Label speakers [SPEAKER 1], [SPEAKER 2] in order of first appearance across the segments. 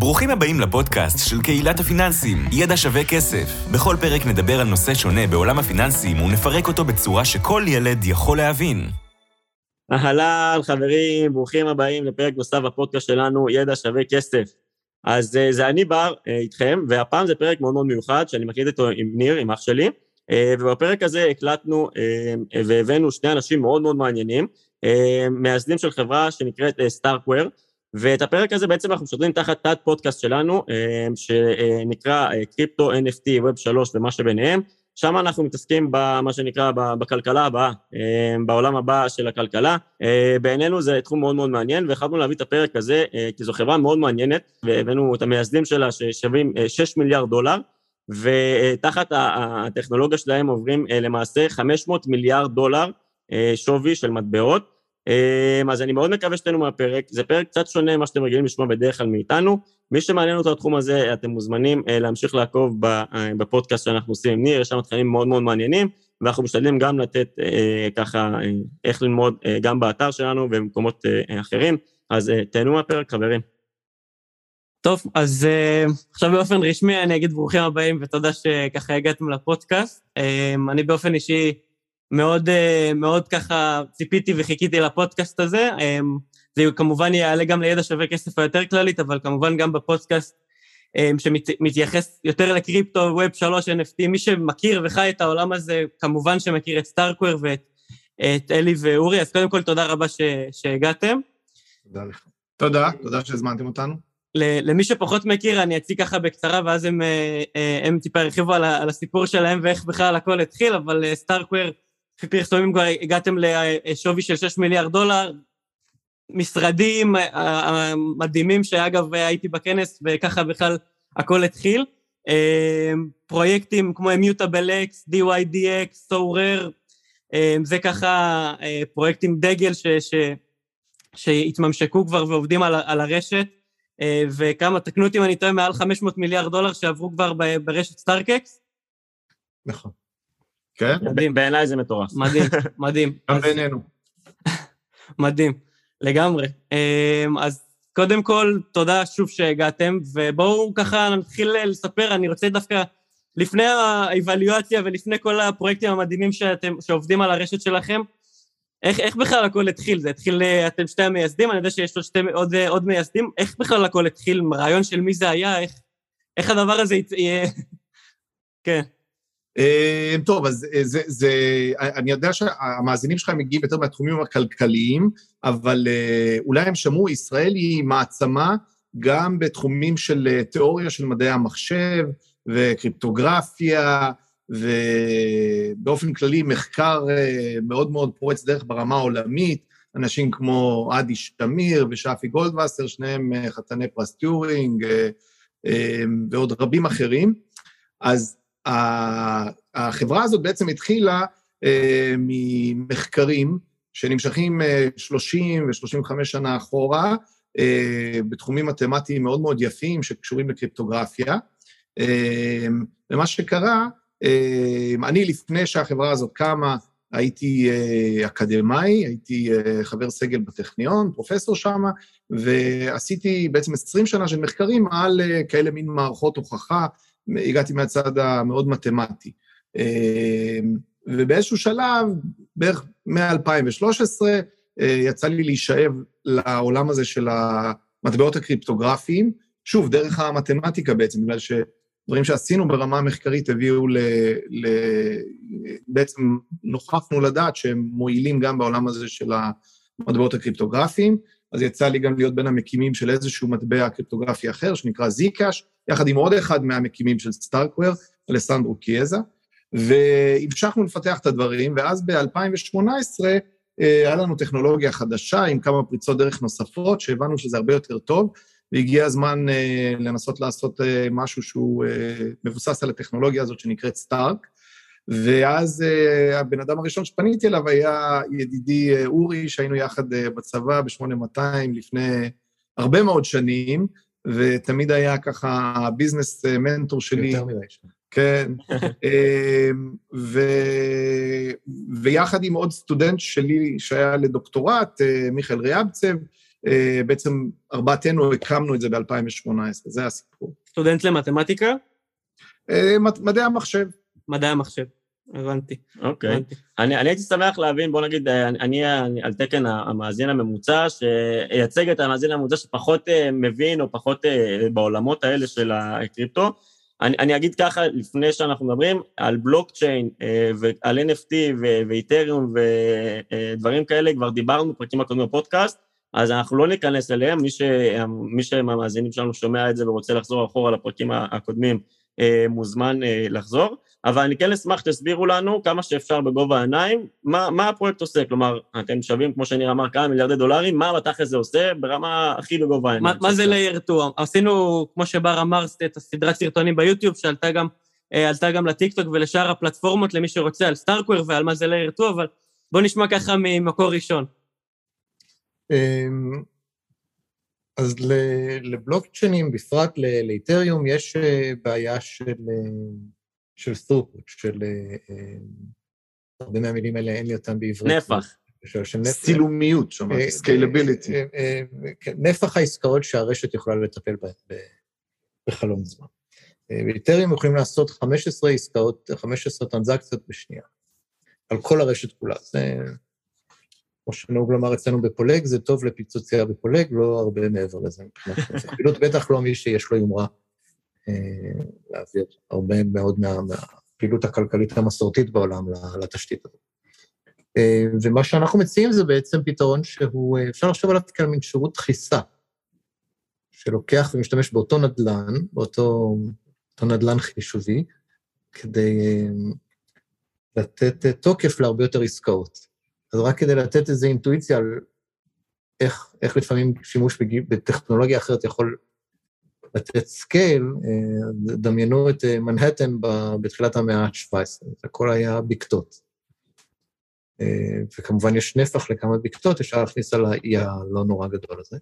[SPEAKER 1] ברוכים הבאים לפודקאסט של קהילת הפיננסים, ידע שווה כסף. בכל פרק נדבר על נושא שונה בעולם הפיננסים ונפרק אותו בצורה שכל ילד יכול להבין.
[SPEAKER 2] אהלן, חברים, ברוכים הבאים לפרק נוסף בפודקאסט שלנו, ידע שווה כסף. אז אה, זה אני בר אה, איתכם, והפעם זה פרק מאוד מאוד מיוחד, שאני מקליט אותו עם ניר, עם אח שלי, אה, ובפרק הזה הקלטנו והבאנו שני אנשים מאוד מאוד מעניינים, מייסדים של חברה שנקראת סטארקוור, ואת הפרק הזה בעצם אנחנו משדרים תחת תת פודקאסט שלנו, שנקרא קריפטו, NFT, ווב 3 ומה שביניהם, שם אנחנו מתעסקים במה שנקרא בכלכלה הבאה, בעולם הבא של הכלכלה. בעינינו זה תחום מאוד מאוד מעניין, והחלטנו להביא את הפרק הזה, כי זו חברה מאוד מעניינת, והבאנו את המייסדים שלה ששווים 6 מיליארד דולר, ותחת הטכנולוגיה שלהם עוברים למעשה 500 מיליארד דולר שווי של מטבעות. אז אני מאוד מקווה שתהנו מהפרק, זה פרק קצת שונה ממה שאתם רגילים לשמוע בדרך כלל מאיתנו. מי שמעניין אותו התחום הזה, אתם מוזמנים להמשיך לעקוב בפודקאסט שאנחנו עושים עם ניר, יש שם תכנים מאוד מאוד מעניינים, ואנחנו משתדלים גם לתת ככה איך ללמוד גם באתר שלנו ובמקומות אחרים. אז תהנו מהפרק, חברים. טוב, אז עכשיו באופן רשמי אני אגיד ברוכים הבאים ותודה שככה הגעתם לפודקאסט. Um, אני באופן אישי מאוד, uh, מאוד ככה ציפיתי וחיכיתי לפודקאסט הזה. Um, זה כמובן יעלה גם לידע שווה כסף היותר כללית, אבל כמובן גם בפודקאסט um, שמתייחס יותר לקריפטו, ווב 3, NFT, מי שמכיר וחי את העולם הזה, כמובן שמכיר את סטארקוור ואת אלי ואורי, אז קודם כל תודה רבה ש, שהגעתם.
[SPEAKER 3] תודה לך. תודה, תודה שהזמנתם אותנו.
[SPEAKER 2] למי שפחות מכיר, אני אציג ככה בקצרה, ואז הם, אה, אה, הם טיפה ירחיבו על, על הסיפור שלהם ואיך בכלל הכל התחיל, אבל סטארקוור, אה, לפי פרסומים כבר הגעתם לשווי של 6 מיליארד דולר, משרדים מדהימים, שאגב הייתי בכנס וככה בכלל הכל התחיל. פרויקטים כמו Mutable X, DYDX, SoRare, זה ככה פרויקטים דגל ש, ש, שהתממשקו כבר ועובדים על, על הרשת. אה, וכמה, תקנו אותי אם אני טועה, מעל 500 מיליארד דולר שעברו כבר ברשת סטארקקס?
[SPEAKER 3] נכון. כן?
[SPEAKER 2] מדהים. בעיניי זה מטורף. מדהים, מדהים.
[SPEAKER 3] גם בינינו.
[SPEAKER 2] מדהים, לגמרי. אה, אז קודם כל, תודה שוב שהגעתם, ובואו ככה נתחיל לספר, אני רוצה דווקא, לפני האיוולואציה ולפני כל הפרויקטים המדהימים שאתם, שעובדים על הרשת שלכם, איך, איך בכלל הכל התחיל? זה התחיל, אה, אתם שתי המייסדים, אני יודע שיש עוד, שתי, עוד, אה, עוד מייסדים, איך בכלל הכל התחיל? רעיון של מי זה היה? איך, איך הדבר הזה יהיה... כן.
[SPEAKER 3] אה, טוב, אז זה, זה, אני יודע שהמאזינים שלך מגיעים יותר מהתחומים הכלכליים, אבל אולי הם שמעו, ישראל היא מעצמה גם בתחומים של תיאוריה של מדעי המחשב וקריפטוגרפיה, ובאופן כללי מחקר אה, מאוד מאוד פורץ דרך ברמה העולמית, אנשים כמו עדי שמיר ושאפי גולדווסר, שניהם אה, חתני פרס טיורינג, אה, ועוד רבים אחרים. אז החברה הזאת בעצם התחילה ממחקרים שנמשכים 30 ו-35 שנה אחורה, בתחומים מתמטיים מאוד מאוד יפים שקשורים לקריפטוגרפיה. ומה שקרה, אני, לפני שהחברה הזאת קמה, הייתי אה, אקדמאי, הייתי אה, חבר סגל בטכניון, פרופסור שם, ועשיתי בעצם 20 שנה של מחקרים על אה, כאלה מין מערכות הוכחה, הגעתי מהצד המאוד מתמטי. אמ, ובאיזשהו שלב, בערך מ-2013, יצא לי להישאב לעולם הזה של המטבעות הקריפטוגרפיים, שוב, דרך המתמטיקה בעצם, בגלל ש... דברים שעשינו ברמה המחקרית הביאו ל... ל... בעצם נוכחנו לדעת שהם מועילים גם בעולם הזה של המטבעות הקריפטוגרפיים, אז יצא לי גם להיות בין המקימים של איזשהו מטבע קריפטוגרפי אחר, שנקרא זיקאש, יחד עם עוד אחד מהמקימים של סטארקוור, אלסנדרו קיאזה, והמשכנו לפתח את הדברים, ואז ב-2018 אה, היה לנו טכנולוגיה חדשה עם כמה פריצות דרך נוספות, שהבנו שזה הרבה יותר טוב, והגיע הזמן uh, לנסות לעשות uh, משהו שהוא מבוסס על הטכנולוגיה הזאת שנקראת סטארק. ואז uh, הבן אדם הראשון שפניתי אליו היה ידידי uh, אורי, שהיינו יחד uh, בצבא ב-8200 לפני הרבה מאוד שנים, ותמיד היה ככה הביזנס מנטור שלי.
[SPEAKER 2] יותר מדי שם.
[SPEAKER 3] כן. ו... ויחד עם עוד סטודנט שלי שהיה לדוקטורט, מיכאל ריאבצב, אה, בעצם ארבעתנו הקמנו את זה ב-2018, זה הסיפור.
[SPEAKER 4] סטודנט למתמטיקה?
[SPEAKER 3] אה, מדעי המחשב.
[SPEAKER 4] מדעי המחשב, הבנתי.
[SPEAKER 2] אוקיי. Okay. אני, אני הייתי שמח להבין, בוא נגיד, אני, אני, אני על תקן המאזין הממוצע, שייצג את המאזין הממוצע שפחות מבין או פחות בעולמות האלה של הקריפטו. אני, אני אגיד ככה, לפני שאנחנו מדברים, על בלוקצ'יין אה, ועל NFT ואיתריום ודברים כאלה, כבר דיברנו בפרקים הקודמים בפודקאסט, אז אנחנו לא ניכנס אליהם, מי, ש, מי שמהמאזינים שלנו שומע את זה ורוצה לחזור אחורה לפרקים הקודמים, אה, מוזמן אה, לחזור. אבל אני כן אשמח שתסבירו לנו כמה שאפשר בגובה העיניים, מה, מה הפרויקט עושה, כלומר, אתם שווים, כמו שניר אמר, כמה מיליארדי דולרים, מה בתכל'ס זה עושה ברמה הכי בגובה העיניים.
[SPEAKER 4] מה, מה זה לייר 2? עשינו, כמו שבר אמר, את הסדרת סרטונים ביוטיוב, שעלתה גם, אה, גם לטיקטוק ולשאר הפלטפורמות למי שרוצה, על StarkWare ועל מה זה layer 2, אבל בואו נשמע ככה ממקור ראשון.
[SPEAKER 5] אז לבלוקצ'יינים, בפרט לאיתריום, יש אה, בעיה של... אה, של throughput, של... אה, הרבה מהמילים האלה אין לי אותם בעברית.
[SPEAKER 2] נפח.
[SPEAKER 3] של נפח. סילומיות, שמעתי,
[SPEAKER 5] scalability. נפח העסקאות שהרשת יכולה לטפל בהן בחלום זמן. באיתרים יכולים לעשות 15 עסקאות, 15 טרנזקציות בשנייה, על כל הרשת כולה. זה, כמו שנהוג לומר אצלנו בפולג, זה טוב לפיצוצייה בפולג, לא הרבה מעבר לזה. פעילות בטח לא מי שיש לו יומרה אה, להעביר הרבה מאוד מה, מהפעילות הכלכלית המסורתית בעולם לתשתית הזאת. אה, ומה שאנחנו מציעים זה בעצם פתרון שהוא, אה, אפשר לחשוב עליו כעל מין שירות דחיסה, שלוקח ומשתמש באותו נדל"ן, באותו נדל"ן חישובי, כדי לתת תוקף להרבה יותר עסקאות. אז רק כדי לתת איזו אינטואיציה על איך, איך לפעמים שימוש בטכנולוגיה אחרת יכול לתת scale, אה, דמיינו את אה, מנהטן בתחילת המאה ה-17, הכל היה בקתות. אה, וכמובן יש נפח לכמה בקתות, אפשר להכניס על האי הלא נורא גדול הזה.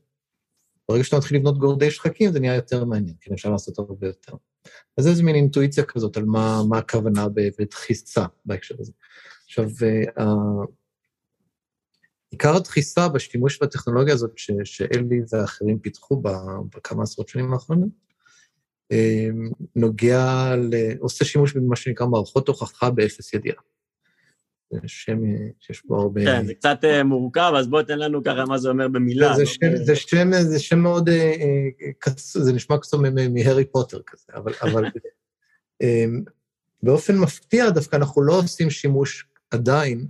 [SPEAKER 5] ברגע שאתה מתחיל לבנות גורדי שחקים, זה נהיה יותר מעניין, כי אפשר לעשות הרבה יותר. אז איזה מין אינטואיציה כזאת על מה, מה הכוונה בדחיסה בהקשר הזה. עכשיו, עיקר הדחיסה בשימוש בטכנולוגיה הזאת ש, שאלי ואחרים פיתחו בכמה עשרות שנים האחרונות, אמ, נוגע, ל... עושה שימוש במה שנקרא מערכות הוכחה באפס ידיעה. זה שם שיש בו הרבה...
[SPEAKER 2] כן, זה קצת אה, מורכב, אז בוא תן לנו ככה מה זה אומר במילה.
[SPEAKER 5] זה, לא שם, ב... זה, שם, זה שם מאוד, אה, אה, זה נשמע קצת מהרי פוטר כזה, אבל, אבל אמ, באופן מפתיע דווקא אנחנו לא עושים שימוש עדיין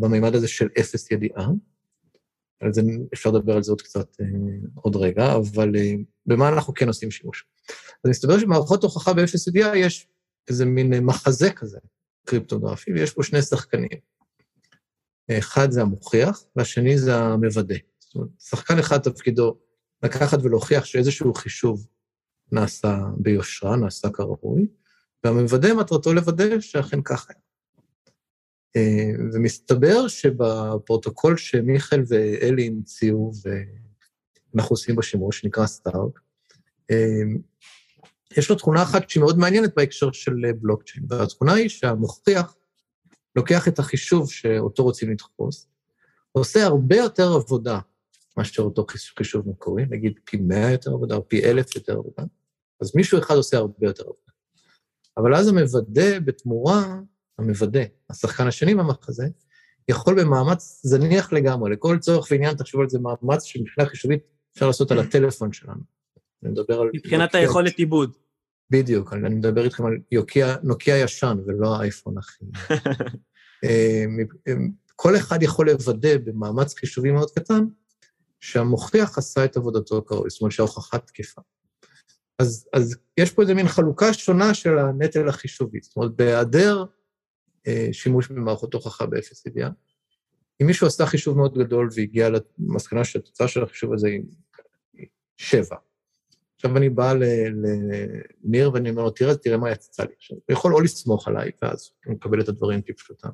[SPEAKER 5] במימד הזה של אפס ידיעה. על זה אפשר לדבר על זה עוד קצת אה, עוד רגע, אבל אה, במה אנחנו כן עושים שימוש? אז מסתבר שבמערכות הוכחה באפס ידיעה יש איזה מין מחזה כזה, קריפטוגרפי, ויש פה שני שחקנים. אחד זה המוכיח, והשני זה המוודא. זאת אומרת, שחקן אחד תפקידו לקחת ולהוכיח שאיזשהו חישוב נעשה ביושרה, נעשה כראוי, והמוודא מטרתו לוודא שאכן ככה היה. אה, ומסתבר שבפרוטוקול שמיכאל ואלי המציאו, ואנחנו עושים בו שימוש, שנקרא סטארק, אה, יש לו תכונה אחת שהיא מאוד מעניינת בהקשר של בלוקצ'יין, והתכונה היא שהמוכיח לוקח את החישוב שאותו רוצים לדחוס, ועושה הרבה יותר עבודה מאשר אותו חישוב מקורי, נגיד פי מאה יותר עבודה או פי אלף יותר עבודה, אז מישהו אחד עושה הרבה יותר עבודה. אבל אז המוודא בתמורה המוודא, השחקן השני במחזה, יכול במאמץ זניח לגמרי, לכל צורך ועניין, תחשבו על זה, מאמץ שמבחינה חישובית אפשר לעשות על הטלפון שלנו. אני מדבר על...
[SPEAKER 4] מבחינת היכולת עיבוד.
[SPEAKER 5] בדיוק, אני מדבר איתכם על יוקיה, נוקיה ישן ולא האייפון הכי... אה, אה, כל אחד יכול לוודא במאמץ חישובי מאוד קטן שהמוכיח עשה את עבודתו כראוי, זאת אומרת שההוכחה תקפה. אז, אז יש פה איזה מין חלוקה שונה של הנטל החישובי. זאת אומרת, בהיעדר שימוש במערכות הוכחה באפס ידיעה. אם מישהו עשה חישוב מאוד גדול והגיע למסקנה שהתוצאה של החישוב הזה היא שבע, עכשיו אני בא לניר ואני אומר לו, תראה, תראה מה יצא לי. עכשיו, הוא יכול או לסמוך עליי, ואז הוא מקבל את הדברים כפשוטם,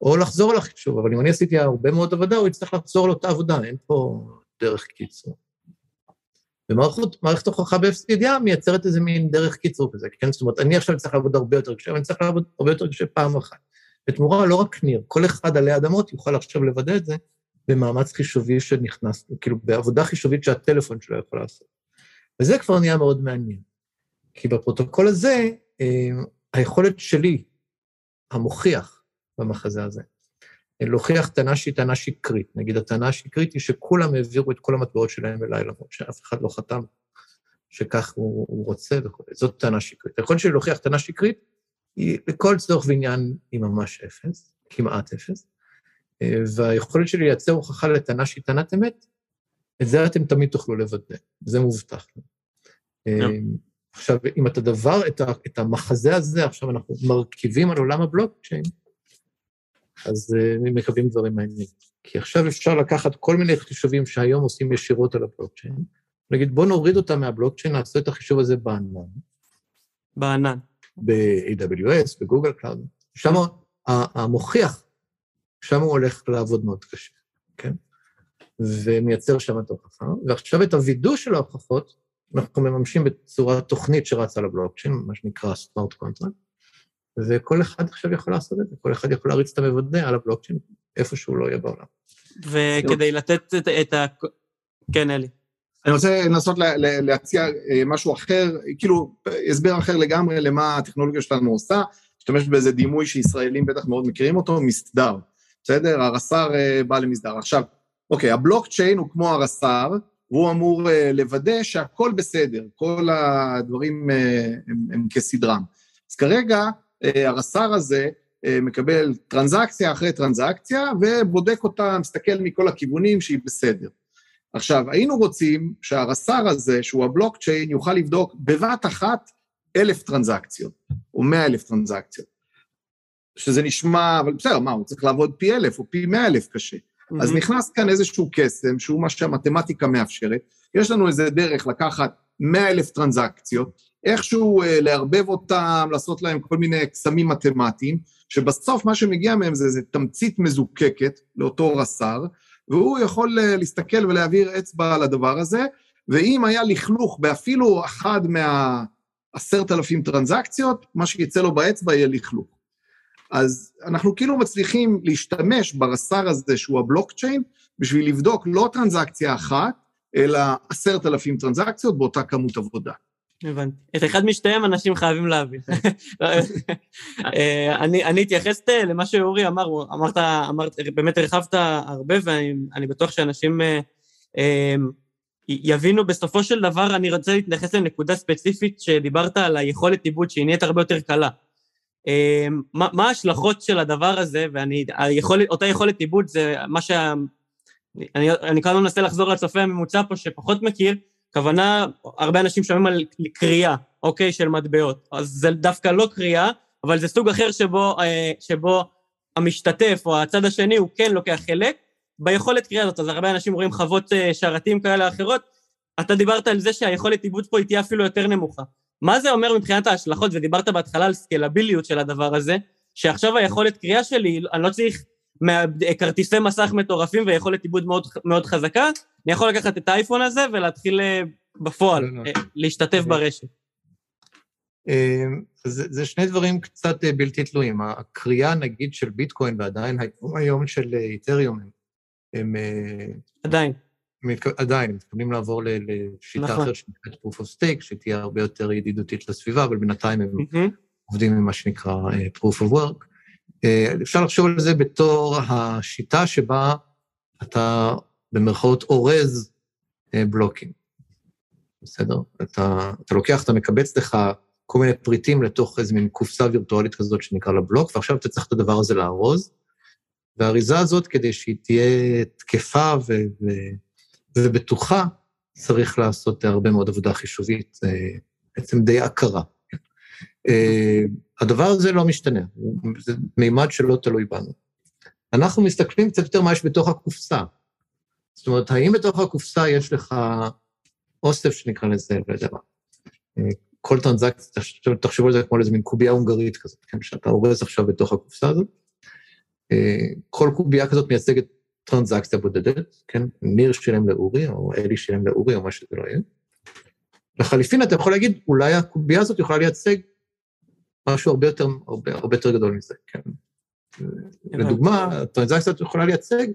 [SPEAKER 5] או לחזור על החישוב, אבל אם אני עשיתי הרבה מאוד עבודה, הוא יצטרך לחזור על אותה עבודה, אין פה דרך קיצור. ומערכת הוכחה באפס ידיעה מייצרת איזה מין דרך קיצור כזה, כן? זאת אומרת, אני עכשיו צריך לעבוד הרבה יותר קשה, אני צריך לעבוד הרבה יותר קשה פעם אחת. בתמורה לא רק ניר, כל אחד עלי אדמות יוכל עכשיו לוודא את זה במאמץ חישובי שנכנס, כאילו בעבודה חישובית שהטלפון שלו יכול לעשות. וזה כבר נהיה מאוד מעניין. כי בפרוטוקול הזה, אה, היכולת שלי, המוכיח במחזה הזה, להוכיח טענה שהיא טענה שקרית. נגיד, הטענה השקרית היא שכולם העבירו את כל המטבעות שלהם אליי, למרות שאף אחד לא חתם שכך הוא, הוא רוצה וכו'. זאת טענה שקרית. היכולת שלי להוכיח טענה שקרית היא לכל צורך ועניין היא ממש אפס, כמעט אפס, אה, והיכולת שלי לייצר הוכחה לטענה שהיא טענת אמת, את זה אתם תמיד תוכלו לוודא, זה מובטח. Yeah. אה, עכשיו, אם את הדבר, את, ה, את המחזה הזה, עכשיו אנחנו מרכיבים על עולם הבלוקצ'יין, אז uh, מקווים דברים מעניינים. כי עכשיו אפשר לקחת כל מיני חישובים שהיום עושים ישירות על הבלוקצ'יין, נגיד, בואו נוריד אותה מהבלוקצ'יין, נעשה את החישוב הזה בענן.
[SPEAKER 4] בענן.
[SPEAKER 5] ב-AWS, ב Google Cloud. שם המוכיח, שם הוא הולך לעבוד מאוד קשה, כן? ומייצר שם את ההוכחה. ועכשיו את הווידוא של ההוכחות, אנחנו מממשים בצורה תוכנית שרצה לבלוקצ'יין, מה שנקרא smart contract, וכל אחד עכשיו יכול לעשות את זה, כל אחד יכול להריץ את המוודא על הבלוקצ'יין, איפה שהוא לא יהיה בעולם.
[SPEAKER 4] וכדי לתת את, את ה... כן, אלי.
[SPEAKER 3] אני רוצה לנסות להציע אה, משהו אחר, כאילו הסבר אחר לגמרי למה הטכנולוגיה שלנו עושה, משתמשת באיזה דימוי שישראלים בטח מאוד מכירים אותו, מסדר, בסדר? הרס"ר אה, בא למסדר. עכשיו, אוקיי, הבלוקצ'יין הוא כמו הרס"ר, והוא אמור אה, לוודא שהכל בסדר, כל הדברים הם, הם כסדרם. אז כרגע הרס"ר הזה מקבל טרנזקציה אחרי טרנזקציה, ובודק אותה, מסתכל מכל הכיוונים שהיא בסדר. עכשיו, היינו רוצים שהרס"ר הזה, שהוא הבלוקצ'יין, יוכל לבדוק בבת אחת אלף טרנזקציות, או מאה אלף טרנזקציות. שזה נשמע, אבל בסדר, מה, הוא צריך לעבוד פי אלף או פי מאה אלף קשה. Mm-hmm. אז נכנס כאן איזשהו קסם, שהוא מה שהמתמטיקה מאפשרת. יש לנו איזה דרך לקחת מאה אלף טרנזקציות, איכשהו אה, לערבב אותם, לעשות להם כל מיני קסמים מתמטיים, שבסוף מה שמגיע מהם זה איזה תמצית מזוקקת לאותו רס"ר, והוא יכול אה, להסתכל ולהעביר אצבע על הדבר הזה, ואם היה לכלוך באפילו אחד מהעשרת אלפים טרנזקציות, מה שיצא לו באצבע יהיה לכלוך. אז אנחנו כאילו מצליחים להשתמש ברס"ר הזה, שהוא הבלוקצ'יין, בשביל לבדוק לא טרנזקציה אחת, אלא עשרת אלפים טרנזקציות באותה כמות עבודה.
[SPEAKER 4] הבנתי. את אחד משתיהם אנשים חייבים להבין. אה, אני אתייחס אה, למה שאורי אמר, אמרת, אמרת, באמת הרחבת הרבה, ואני בטוח שאנשים אה, יבינו בסופו של דבר, אני רוצה להתייחס לנקודה ספציפית שדיברת על היכולת עיבוד, שהיא נהיית הרבה יותר קלה. מה ההשלכות של הדבר הזה, ואני, היכולת, אותה יכולת עיבוד זה מה שה... אני, אני כאן מנסה לחזור לצופה הממוצע פה שפחות מכיר, כוונה, הרבה אנשים שומעים על קריאה, אוקיי, של מטבעות. אז זה דווקא לא קריאה, אבל זה סוג אחר שבו, אה, שבו המשתתף או הצד השני הוא כן לוקח חלק ביכולת קריאה הזאת. אז הרבה אנשים רואים חוות אה, שרתים כאלה אחרות. אתה דיברת על זה שהיכולת עיבוד פה היא תהיה אפילו יותר נמוכה. מה זה אומר מבחינת ההשלכות, ודיברת בהתחלה על סקלביליות של הדבר הזה, שעכשיו היכולת קריאה שלי, אני לא צריך כרטיסי מסך מטורפים ויכולת עיבוד מאוד, מאוד חזקה, אני יכול לקחת את האייפון הזה ולהתחיל אה, בפועל, לא, לא. אה, להשתתף אוקיי. ברשת.
[SPEAKER 5] אה, זה, זה שני דברים קצת בלתי תלויים. הקריאה, נגיד, של ביטקוין, ועדיין היום של איתריום, הם...
[SPEAKER 4] עדיין.
[SPEAKER 5] עדיין, הם מתכוונים לעבור לשיטה נכון. אחרת שנקראת proof of stake, שתהיה הרבה יותר ידידותית לסביבה, אבל בינתיים הם mm-hmm. עובדים עם מה שנקרא proof of work. אה, אפשר לחשוב על זה בתור השיטה שבה אתה במרכאות אורז אה, בלוקים. בסדר? אתה, אתה לוקח, אתה מקבץ לך כל מיני פריטים לתוך איזו מין קופסה וירטואלית כזאת שנקרא לה בלוק, ועכשיו אתה צריך את הדבר הזה לארוז, והאריזה הזאת, כדי שהיא תהיה תקפה ו, ו, ובטוחה, צריך לעשות הרבה מאוד עבודה חישובית, אה, בעצם די עקרה. הדבר הזה לא משתנה, זה מימד שלא תלוי בנו. אנחנו מסתכלים קצת יותר מה יש בתוך הקופסה. זאת אומרת, האם בתוך הקופסה יש לך אוסף שנקרא לזה, לא יודע מה, כל טרנזקציה, תחשבו על זה כמו איזה מין קובייה הונגרית כזאת, כן, שאתה אורז עכשיו בתוך הקופסה הזאת. כל קובייה כזאת מייצגת טרנזקציה בודדת, כן, ניר שילם לאורי, או אלי שילם לאורי, או מה שזה לא יהיה. לחליפין, אתה יכול להגיד, אולי הקובייה הזאת יכולה לייצג משהו הרבה יותר, הרבה, הרבה יותר גדול מזה, כן. לדוגמה, הטרנזקציה יכולה לייצג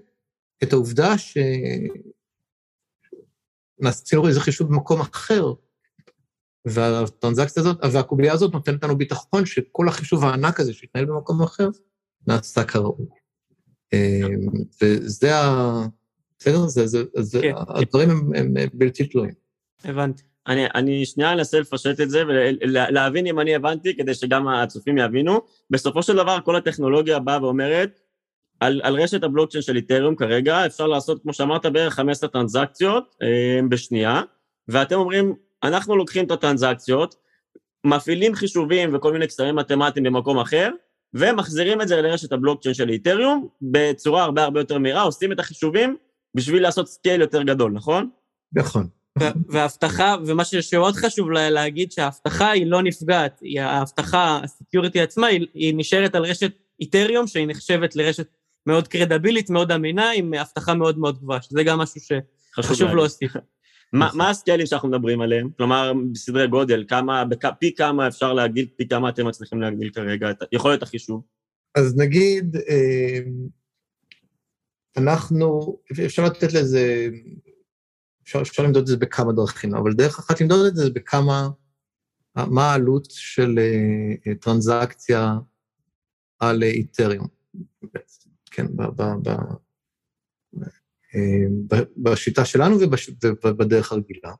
[SPEAKER 5] את העובדה ש... עשינו איזה חישוב במקום אחר, והטרנזקציה הזאת, והקובייה הזאת נותנת לנו ביטחון שכל החישוב הענק הזה שהתנהל במקום אחר, נעשה כראוי. אמ, וזה ה... בסדר? זה, זה, זה, כן. הדברים הם, הם בלתי תלויים.
[SPEAKER 4] הבנתי.
[SPEAKER 2] אני, אני שנייה אנסה לפשט את זה ולהבין אם אני הבנתי, כדי שגם הצופים יבינו. בסופו של דבר, כל הטכנולוגיה באה ואומרת, על, על רשת הבלוקצ'יין של איתריום כרגע, אפשר לעשות, כמו שאמרת, בערך 15 טרנזקציות אה, בשנייה, ואתם אומרים, אנחנו לוקחים את הטרנזקציות, מפעילים חישובים וכל מיני קסמים מתמטיים במקום אחר, ומחזירים את זה לרשת הבלוקצ'יין של איתריום בצורה הרבה הרבה יותר מהירה, עושים את החישובים בשביל לעשות scale יותר גדול, נכון?
[SPEAKER 5] נכון.
[SPEAKER 4] והאבטחה, ומה שעוד חשוב להגיד, שהאבטחה היא לא נפגעת, האבטחה, ה security עצמה, היא, היא נשארת על רשת איתריום, שהיא נחשבת לרשת מאוד קרדיבילית, מאוד אמינה, עם אבטחה מאוד מאוד גבוהה, שזה גם משהו שחשוב להוסיף.
[SPEAKER 2] מה, מה הסקיילים שאנחנו מדברים עליהם? כלומר, בסדרי גודל, כמה, בכ, פי כמה אפשר להגדיל, פי כמה אתם מצליחים להגדיל כרגע את יכולת החישוב?
[SPEAKER 5] אז נגיד, אה, אנחנו, אפשר לתת לזה, אפשר, אפשר למדוד את זה בכמה דרכים, אבל דרך אחת למדוד את זה זה בכמה, מה העלות של אה, טרנזקציה על איתריום. כן, ב, ב, ב, אה, בשיטה שלנו ובדרך הרגילה.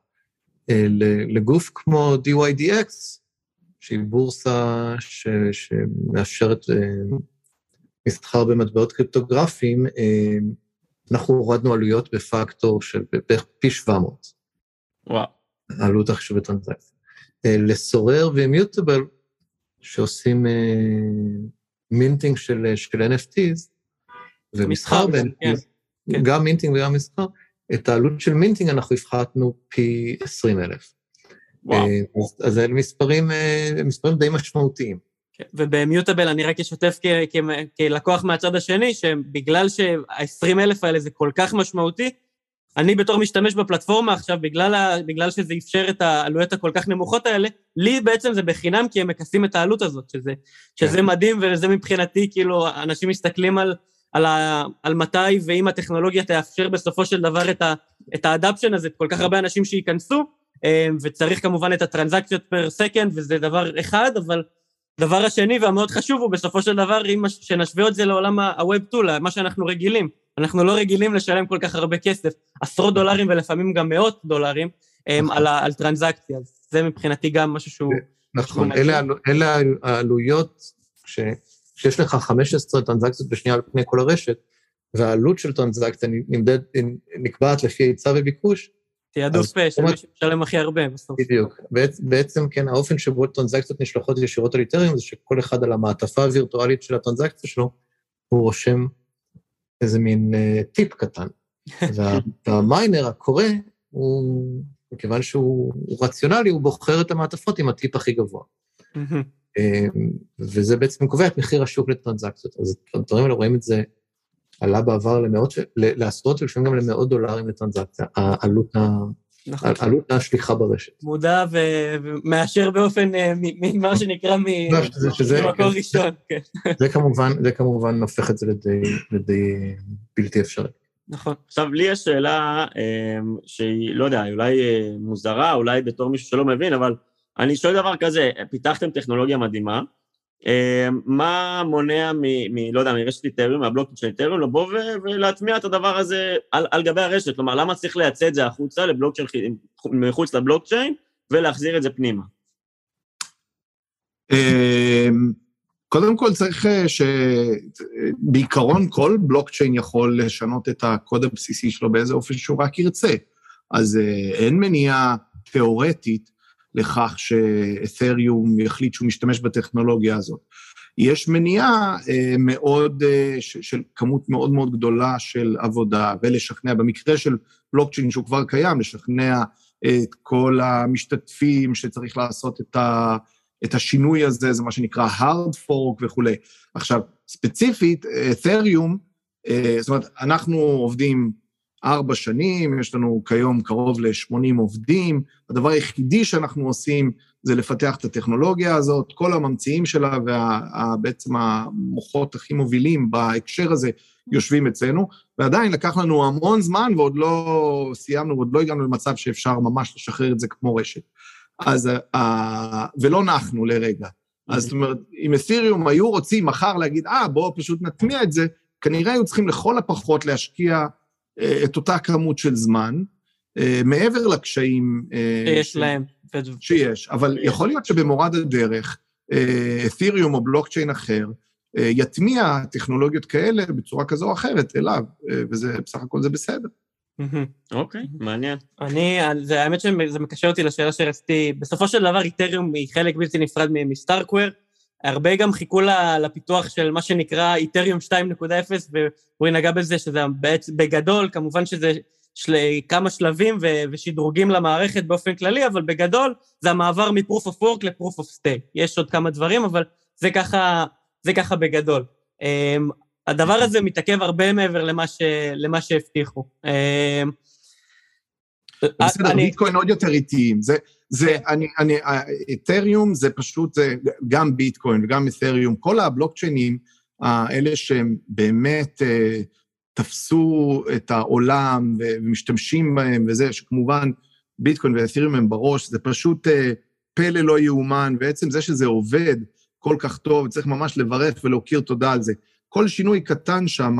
[SPEAKER 5] אה, לגוף כמו DYDX, שהיא בורסה ש, שמאפשרת אה, מסחר במטבעות קריפטוגרפיים, אנחנו הורדנו עלויות בפקטור של בערך פי 700.
[SPEAKER 2] וואו.
[SPEAKER 5] עלות החישוב בטרנזקציה. ל Sorare ו Immutable, שעושים minting של, של NFTs, ומסחר ב-NFTs, כן. כן. גם minting וגם מסחר, את העלות של minting אנחנו הפחתנו פי 20 אלף. וואו. אה, אז, אז אלה מספרים, אה, מספרים די משמעותיים.
[SPEAKER 4] כן, ובמיוטבל אני רק אשתף כלקוח מהצד השני, שבגלל שה-20 אלף האלה זה כל כך משמעותי, אני בתור משתמש בפלטפורמה עכשיו, בגלל, ה, בגלל שזה אפשר את העלויות הכל כך נמוכות האלה, לי בעצם זה בחינם כי הם מכסים את העלות הזאת, שזה, שזה כן. מדהים וזה מבחינתי, כאילו, אנשים מסתכלים על על, ה, על מתי ואם הטכנולוגיה תאפשר בסופו של דבר את, ה, את האדפשן הזה, כל כך הרבה אנשים שייכנסו, אה, וצריך כמובן את הטרנזקציות פר סקנד, וזה דבר אחד, אבל דבר השני והמאוד חשוב הוא בסופו של דבר, אם שנשווה את זה לעולם ה-Web 2, למה שאנחנו רגילים. אנחנו לא רגילים לשלם כל כך הרבה כסף, עשרות דולרים ולפעמים גם מאות דולרים, אה, נכון. על, על טרנזקציה. זה מבחינתי גם משהו שהוא...
[SPEAKER 5] נכון, אלה, אלה העלויות ש... כשיש לך 15 טרנזקציות בשנייה על פני כל הרשת, והעלות של טרנזקציה נמדד, נקבעת לפי היצע וביקוש,
[SPEAKER 4] תעדוף של מי שמשלם הכי הרבה בסוף.
[SPEAKER 5] בדיוק. בעצם, כן, האופן שבו טרנזקציות נשלחות ישירות על איתריום, זה שכל אחד על המעטפה הווירטואלית של הטרנזקציה שלו, הוא רושם איזה מין uh, טיפ קטן. והמיינר הקורא, הוא, מכיוון שהוא רציונלי, הוא בוחר את המעטפות עם הטיפ הכי גבוה. אמ, וזה בעצם קובע את מחיר השוק לטרנזקציות. אז הדברים האלה רואים את זה, עלה בעבר למאות, לעשרות ולפעמים גם למאות דולרים לטרנזקציה, העלות ה... נכון. עלות השליחה ברשת.
[SPEAKER 4] מודע ומאשר באופן, אה, ממה שנקרא, ממקור ראשון, כן.
[SPEAKER 5] זה כמובן, זה כמובן הופך את זה לדי בלתי אפשרי.
[SPEAKER 4] נכון.
[SPEAKER 2] עכשיו, לי יש שאלה אמ, שהיא, לא יודע, אולי אה, מוזרה, אולי בתור מישהו שלא מבין, אבל אני שואל דבר כזה, פיתחתם טכנולוגיה מדהימה, אה, מה מונע מ... מ לא יודע, מרשת איתריום, מהבלוקים של איתריום, לבוא ולהטמיע את הדבר הזה על, על גבי הרשת? כלומר, למה צריך לייצא את זה החוצה לבלוק. מחוץ לבלוקצ'יין ולהחזיר את זה פנימה?
[SPEAKER 3] אה, קודם כל צריך אה, שבעיקרון כל בלוקצ'יין יכול לשנות את הקוד הבסיסי שלו באיזה אופן שהוא רק ירצה. אז אין מניעה תיאורטית לכך שאתריום יחליט שהוא משתמש בטכנולוגיה הזאת. יש מניעה אה, מאוד, אה, ש, של כמות מאוד מאוד גדולה של עבודה, ולשכנע, במקרה של בלוקצ'יין שהוא כבר קיים, לשכנע את כל המשתתפים שצריך לעשות את, ה, את השינוי הזה, זה מה שנקרא hard fork וכולי. עכשיו, ספציפית, אתריום, אה, זאת אומרת, אנחנו עובדים ארבע שנים, יש לנו כיום קרוב ל-80 עובדים. הדבר היחידי שאנחנו עושים זה לפתח את הטכנולוגיה הזאת, כל הממציאים שלה ובעצם המוחות הכי מובילים בהקשר הזה יושבים אצלנו, ועדיין לקח לנו המון זמן ועוד לא סיימנו, ועוד לא הגענו למצב שאפשר ממש לשחרר את זה כמו רשת. אז, ולא נחנו לרגע. אז זאת אומרת, אם את'יריום היו רוצים מחר להגיד, אה, בואו פשוט נטמיע את זה, כנראה היו צריכים לכל הפחות להשקיע את אותה כמות של זמן, uh, מעבר לקשיים...
[SPEAKER 4] Uh, שיש ש... להם.
[SPEAKER 3] שיש, אבל יכול להיות שבמורד הדרך, את'יריום או בלוקצ'יין אחר, יטמיע טכנולוגיות כאלה בצורה כזו או אחרת אליו, וזה, בסך הכל זה בסדר.
[SPEAKER 2] אוקיי, מעניין.
[SPEAKER 4] אני, זה, האמת שזה מקשר אותי לשאלה שרציתי, בסופו של דבר איתריום היא חלק בלתי נפרד מסטארקוור, הרבה גם חיכו לפיתוח של מה שנקרא איתריום 2.0, והוא נגע בזה שזה בעצם, בגדול, כמובן שזה של, כמה שלבים ו, ושדרוגים למערכת באופן כללי, אבל בגדול זה המעבר מ-proof of work ל-proof of stay. יש עוד כמה דברים, אבל זה ככה, זה ככה בגדול. Um, הדבר הזה מתעכב הרבה מעבר למה, ש, למה שהבטיחו. Um,
[SPEAKER 3] בסדר, אני... ביטקוין עוד יותר איטיים. זה, זה, כן. אני, אני, אתריום זה פשוט, זה גם ביטקוין וגם אתריום, כל הבלוקצ'יינים האלה שהם באמת... Uh, תפסו את העולם ומשתמשים בהם וזה, שכמובן ביטקוין ואתיריום הם בראש, זה פשוט אה, פלא לא יאומן, ועצם זה שזה עובד כל כך טוב, צריך ממש לברך ולהכיר תודה על זה. כל שינוי קטן שם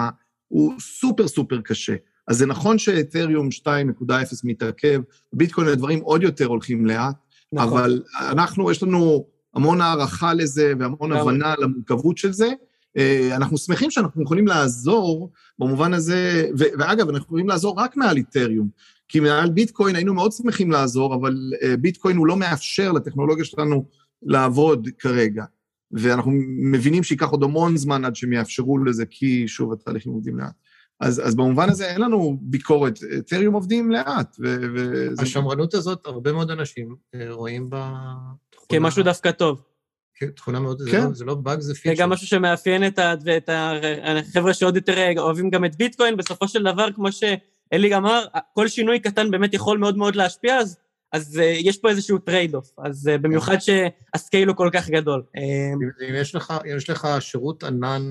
[SPEAKER 3] הוא סופר סופר קשה. אז זה נכון שאתריום 2.0 מתעכב, ביטקוין הדברים עוד יותר הולכים לאט, נכון. אבל אנחנו, יש לנו המון הערכה לזה והמון הבנה למורכבות של זה, אה, אנחנו שמחים שאנחנו יכולים לעזור במובן הזה, ו- ואגב, אנחנו יכולים לעזור רק מעל איתריום, כי מעל ביטקוין היינו מאוד שמחים לעזור, אבל אה, ביטקוין הוא לא מאפשר לטכנולוגיה שלנו לעבוד כרגע. ואנחנו מבינים שייקח עוד המון זמן עד שהם יאפשרו לזה, כי שוב, התהליכים עובדים לאט. אז, אז במובן הזה אין לנו ביקורת, אתריום עובדים לאט. ו,
[SPEAKER 5] וזה... השמרנות הזאת, הרבה מאוד אנשים אה, רואים בה...
[SPEAKER 4] כמשהו דווקא טוב.
[SPEAKER 5] כן, תכונה מאוד, כן. זה, לא, זה לא באג, זה פיצ'ר.
[SPEAKER 4] זה גם משהו שמאפיין את, ה, את החבר'ה שעוד יותר אוהבים גם את ביטקוין, בסופו של דבר, כמו שאלי אמר, כל שינוי קטן באמת יכול מאוד מאוד להשפיע, אז, אז uh, יש פה איזשהו trade off, אז uh, במיוחד שה scale הוא כל כך גדול.
[SPEAKER 5] אם, אם, יש לך, אם יש לך שירות ענן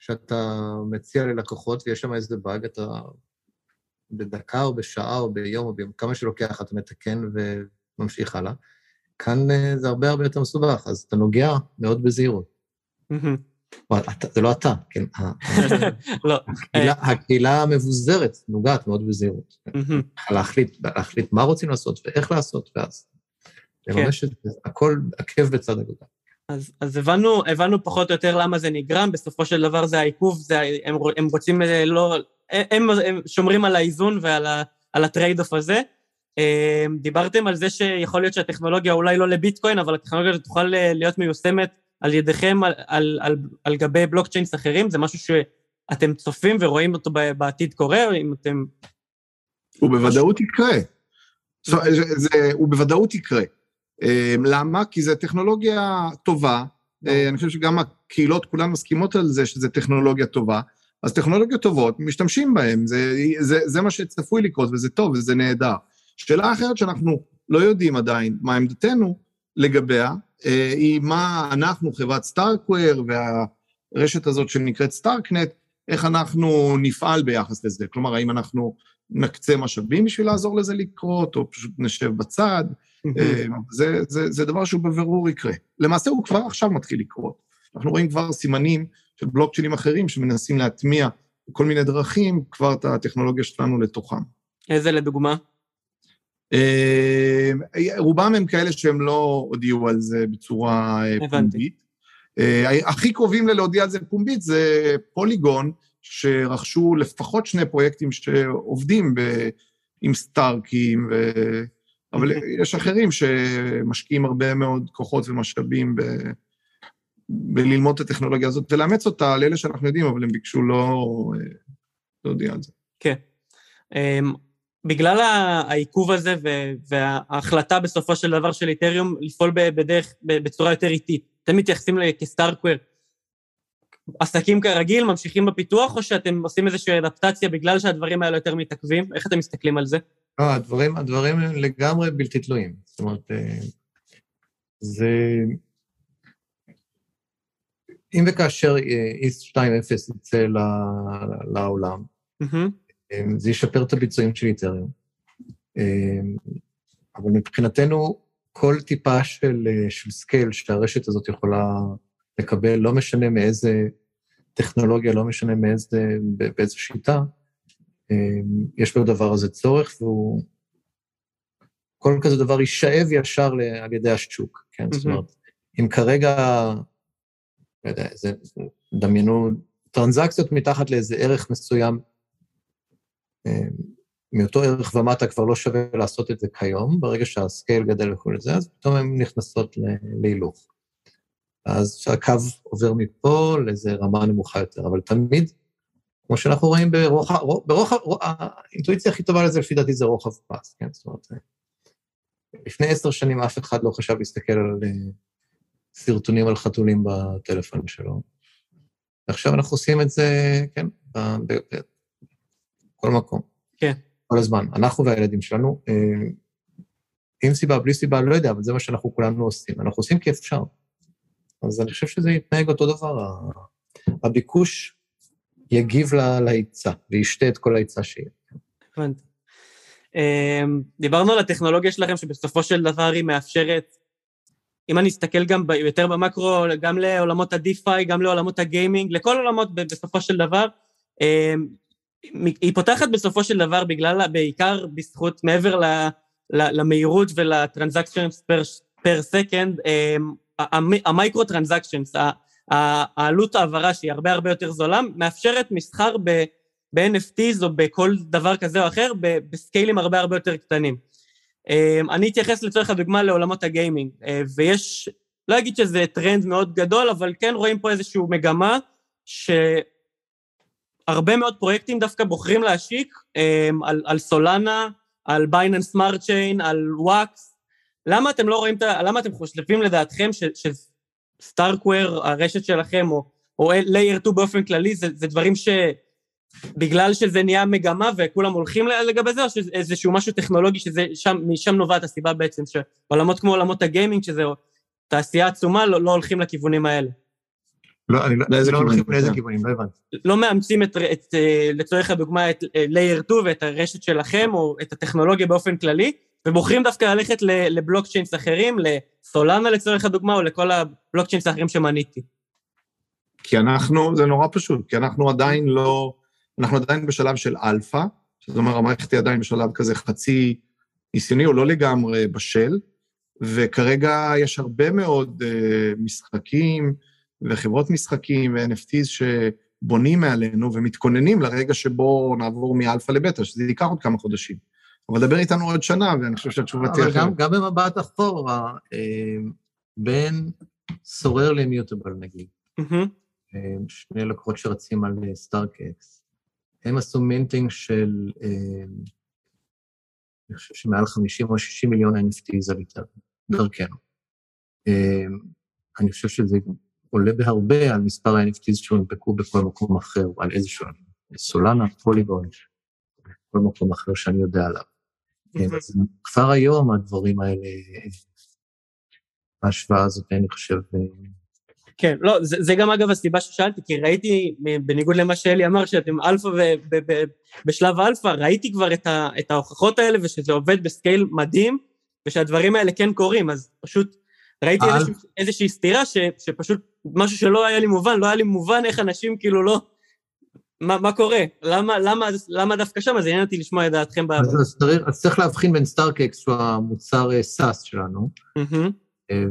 [SPEAKER 5] שאתה מציע ללקוחות ויש שם איזה באג, אתה בדקה או בשעה או ביום או ביום, כמה שלוקח אתה מתקן וממשיך הלאה. כאן אה, זה הרבה הרבה יותר מסובך, אז אתה נוגע מאוד בזהירות. זה לא אתה, כן? לא. הקהילה המבוזרת נוגעת מאוד בזהירות. להחליט מה רוצים לעשות ואיך לעשות, ואז לממש את זה, הכל עקב בצד אגודל.
[SPEAKER 4] אז, אז הבנו, הבנו פחות או יותר למה זה נגרם, בסופו של דבר זה העיכוב, זה, הם, הם רוצים אה, לא... הם, הם שומרים על האיזון ועל ה trade-off הזה. אמ, דיברתם על זה שיכול להיות שהטכנולוגיה אולי לא לביטקוין, אבל הטכנולוגיה הזאת תוכל אה, להיות מיושמת על ידיכם על, על, על, על גבי blockchains אחרים, זה משהו שאתם צופים ורואים אותו בעתיד קורה, אם אתם...
[SPEAKER 3] הוא בוודאות יקרה. זה, זה, הוא בוודאות יקרה. אמ, למה? כי זו טכנולוגיה טובה, אה, אני חושב שגם הקהילות כולן מסכימות על זה שזו טכנולוגיה טובה, אז טכנולוגיות טובות, משתמשים בהן, זה, זה, זה מה שצפוי לקרות, וזה טוב, וזה נהדר. שאלה אחרת שאנחנו לא יודעים עדיין מה עמדתנו לגביה, אה, היא מה אנחנו, חברת סטארקוור והרשת הזאת שנקראת סטארקנט, איך אנחנו נפעל ביחס לזה. כלומר, האם אנחנו נקצה משאבים בשביל לעזור לזה לקרות, או פשוט נשב בצד. אה, זה, זה, זה דבר שהוא בבירור יקרה. למעשה הוא כבר עכשיו מתחיל לקרות. אנחנו רואים כבר סימנים של בלוקצ'יינים אחרים שמנסים להטמיע בכל מיני דרכים כבר את הטכנולוגיה שלנו לתוכם.
[SPEAKER 4] איזה לדוגמה?
[SPEAKER 3] אה, רובם הם כאלה שהם לא הודיעו על זה בצורה אה, פומבית. אה, הכי קרובים ללהודיע על זה פומבית זה פוליגון, שרכשו לפחות שני פרויקטים שעובדים ב... עם סטארקים, ו... אבל יש אחרים שמשקיעים הרבה מאוד כוחות ומשאבים ב... בללמוד את הטכנולוגיה הזאת ולאמץ אותה לאלה שאנחנו יודעים, אבל הם ביקשו לא להודיע על זה.
[SPEAKER 4] כן. אמ, בגלל העיכוב הזה וההחלטה בסופו של דבר של איתריום לפעול בדרך, בצורה יותר איטית, אתם מתייחסים כסטארקוור, עסקים כרגיל, ממשיכים בפיתוח, או שאתם עושים איזושהי אדפטציה בגלל שהדברים האלה יותר מתעכבים? איך אתם מסתכלים על זה?
[SPEAKER 5] לא, הדברים, הדברים הם לגמרי בלתי תלויים. זאת אומרת, אה, זה... אם וכאשר ETH 2.0 יצא לעולם, זה ישפר את הביצועים של איתריום. אבל מבחינתנו, כל טיפה של, של scale שהרשת הזאת יכולה לקבל, לא משנה מאיזה טכנולוגיה, לא משנה מאיזה, באיזה שיטה, יש בדבר הזה צורך, והוא... כל כזה דבר יישאב ישר על ידי השוק, כן? Mm-hmm. זאת אומרת, אם כרגע, לא יודע, זה, דמיינו טרנזקציות מתחת לאיזה ערך מסוים, מאותו ערך ומטה כבר לא שווה לעשות את זה כיום, ברגע שהסקייל גדל וכל זה, אז פתאום הן נכנסות להילוך. אז הקו עובר מפה לאיזה רמה נמוכה יותר, אבל תמיד, כמו שאנחנו רואים ברוחב, ברוחב, האינטואיציה הכי טובה לזה לפי דעתי זה רוחב פס, כן? זאת אומרת, לפני עשר שנים אף אחד לא חשב להסתכל על אה, סרטונים על חתולים בטלפון שלו. ועכשיו אנחנו עושים את זה, כן, בכל מקום.
[SPEAKER 4] כן.
[SPEAKER 5] כל הזמן. אנחנו והילדים שלנו, אה, עם סיבה, בלי סיבה, לא יודע, אבל זה מה שאנחנו כולנו עושים. אנחנו עושים כי אפשר. אז אני חושב שזה יתנהג אותו דבר. הביקוש יגיב להיצע, וישתה את כל ההיצע שיהיה.
[SPEAKER 4] הבנתי. אמ, דיברנו על הטכנולוגיה שלכם, שבסופו של דבר היא מאפשרת, אם אני אסתכל גם יותר במקרו, גם לעולמות ה-DeFi, גם לעולמות הגיימינג, לכל עולמות בסופו של דבר, אמ, היא פותחת בסופו של דבר בגלל, בעיקר בזכות, מעבר ל, ל, למהירות ולטרנזקציות per second, המייקרו טרנזקציות, העלות העברה שהיא הרבה הרבה יותר זולה, מאפשרת מסחר ב-NFTs או בכל דבר כזה או אחר בסקיילים הרבה הרבה יותר קטנים. אמ, אני אתייחס לצורך הדוגמה לעולמות הגיימינג, אה, ויש, לא אגיד שזה טרנד מאוד גדול, אבל כן רואים פה איזושהי מגמה ש... הרבה מאוד פרויקטים דווקא בוחרים להשיק um, על, על Solana, על Binance Smart Chain, על WAX. למה אתם לא רואים את ה... למה אתם חושבים לדעתכם ש StarkWare, הרשת שלכם, או, או layer 2 באופן כללי, זה, זה דברים ש... בגלל שזה נהיה מגמה וכולם הולכים לגבי זה, או שזה איזשהו משהו טכנולוגי שזה שם, משם נובעת הסיבה בעצם, שעולמות כמו עולמות הגיימינג, שזה תעשייה עצומה, לא, לא הולכים לכיוונים האלה.
[SPEAKER 5] לא, אני לא, לא הולכים לאיזה כיוונים, לא הבנתי.
[SPEAKER 4] לא מאמצים את, את, אה, לצורך הדוגמה, את layer אה, 2 ואת הרשת שלכם, או את הטכנולוגיה באופן כללי, ובוחרים דווקא ללכת ל blockchains אחרים, ל Solana לצורך הדוגמה, או לכל ה blockchains האחרים שמניתי.
[SPEAKER 3] כי אנחנו, זה נורא פשוט, כי אנחנו עדיין לא, אנחנו עדיין בשלב של אלפא, זאת אומרת, המערכת היא עדיין בשלב כזה חצי ניסיוני, או לא לגמרי בשל, וכרגע יש הרבה מאוד uh, משחקים, וחברות משחקים ו-NFTs שבונים מעלינו ומתכוננים לרגע שבו נעבור מאלפא לבטא, שזה ייקח עוד כמה חודשים. אבל דבר איתנו עוד שנה, ואני חושב שהתשובה תהיה
[SPEAKER 5] אחרת. אבל גם במבט אחורה, אה, בין Sorare ל Immutable נגיד, אה, שני לקוחות שרצים על StarkEx, הם עשו מינטינג של, אה, אני חושב שמעל 50 או 60 מיליון NFTs על איתנו, דרכנו. אני חושב שזה עולה בהרבה על מספר ה-NFTs שהונפקו בכל מקום אחר, על איזשהו, סולנה, פוליגון, כל מקום אחר שאני יודע עליו. כן, אז כבר היום הדברים האלה, ההשוואה הזאת, אני חושב... אה,
[SPEAKER 4] כן, לא, זה, זה גם אגב הסיבה ששאלתי, כי ראיתי, בניגוד למה שאלי אמר, שאתם אלפא ובשלב אלפא, ראיתי כבר את, ה, את ההוכחות האלה ושזה עובד ב scale מדהים, ושהדברים האלה כן קורים, אז פשוט ראיתי. איזושה, איזושהי סתירה ש, שפשוט משהו שלא היה לי מובן, לא היה לי מובן איך אנשים כאילו לא... מה, מה קורה? למה, למה, למה דווקא שם? אז עניין אותי לשמוע את דעתכם. ב...
[SPEAKER 5] אז, אז, צריך, אז צריך להבחין בין StarkEx, שהוא המוצר SaaS אה, שלנו, mm-hmm.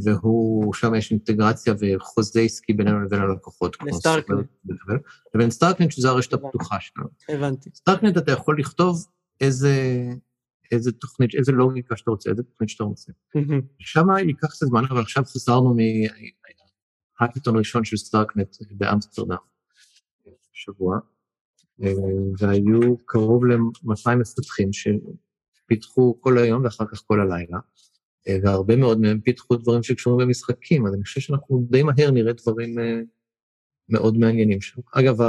[SPEAKER 5] והוא, שם יש אינטגרציה וחוזה עסקי בינינו לבין הלקוחות.
[SPEAKER 4] ל StarkNet.
[SPEAKER 5] לבין StarkNet, שזו הרשת הפתוחה שלנו.
[SPEAKER 4] הבנתי.
[SPEAKER 5] StarkNet אתה יכול לכתוב איזה איזה תוכנית, איזה לוגיקה שאתה רוצה, איזה תוכנית שאתה רוצה. שם ייקח קצת זמן, אבל עכשיו חזרנו מהאקטון ראשון של StarkNet באמסטרדם, שבוע, והיו קרוב ל-200 מפתחים שפיתחו כל היום ואחר כך כל הלילה, והרבה מאוד מהם פיתחו דברים שקשורים במשחקים, אז אני חושב שאנחנו די מהר נראה דברים אה, מאוד מעניינים שם. אגב,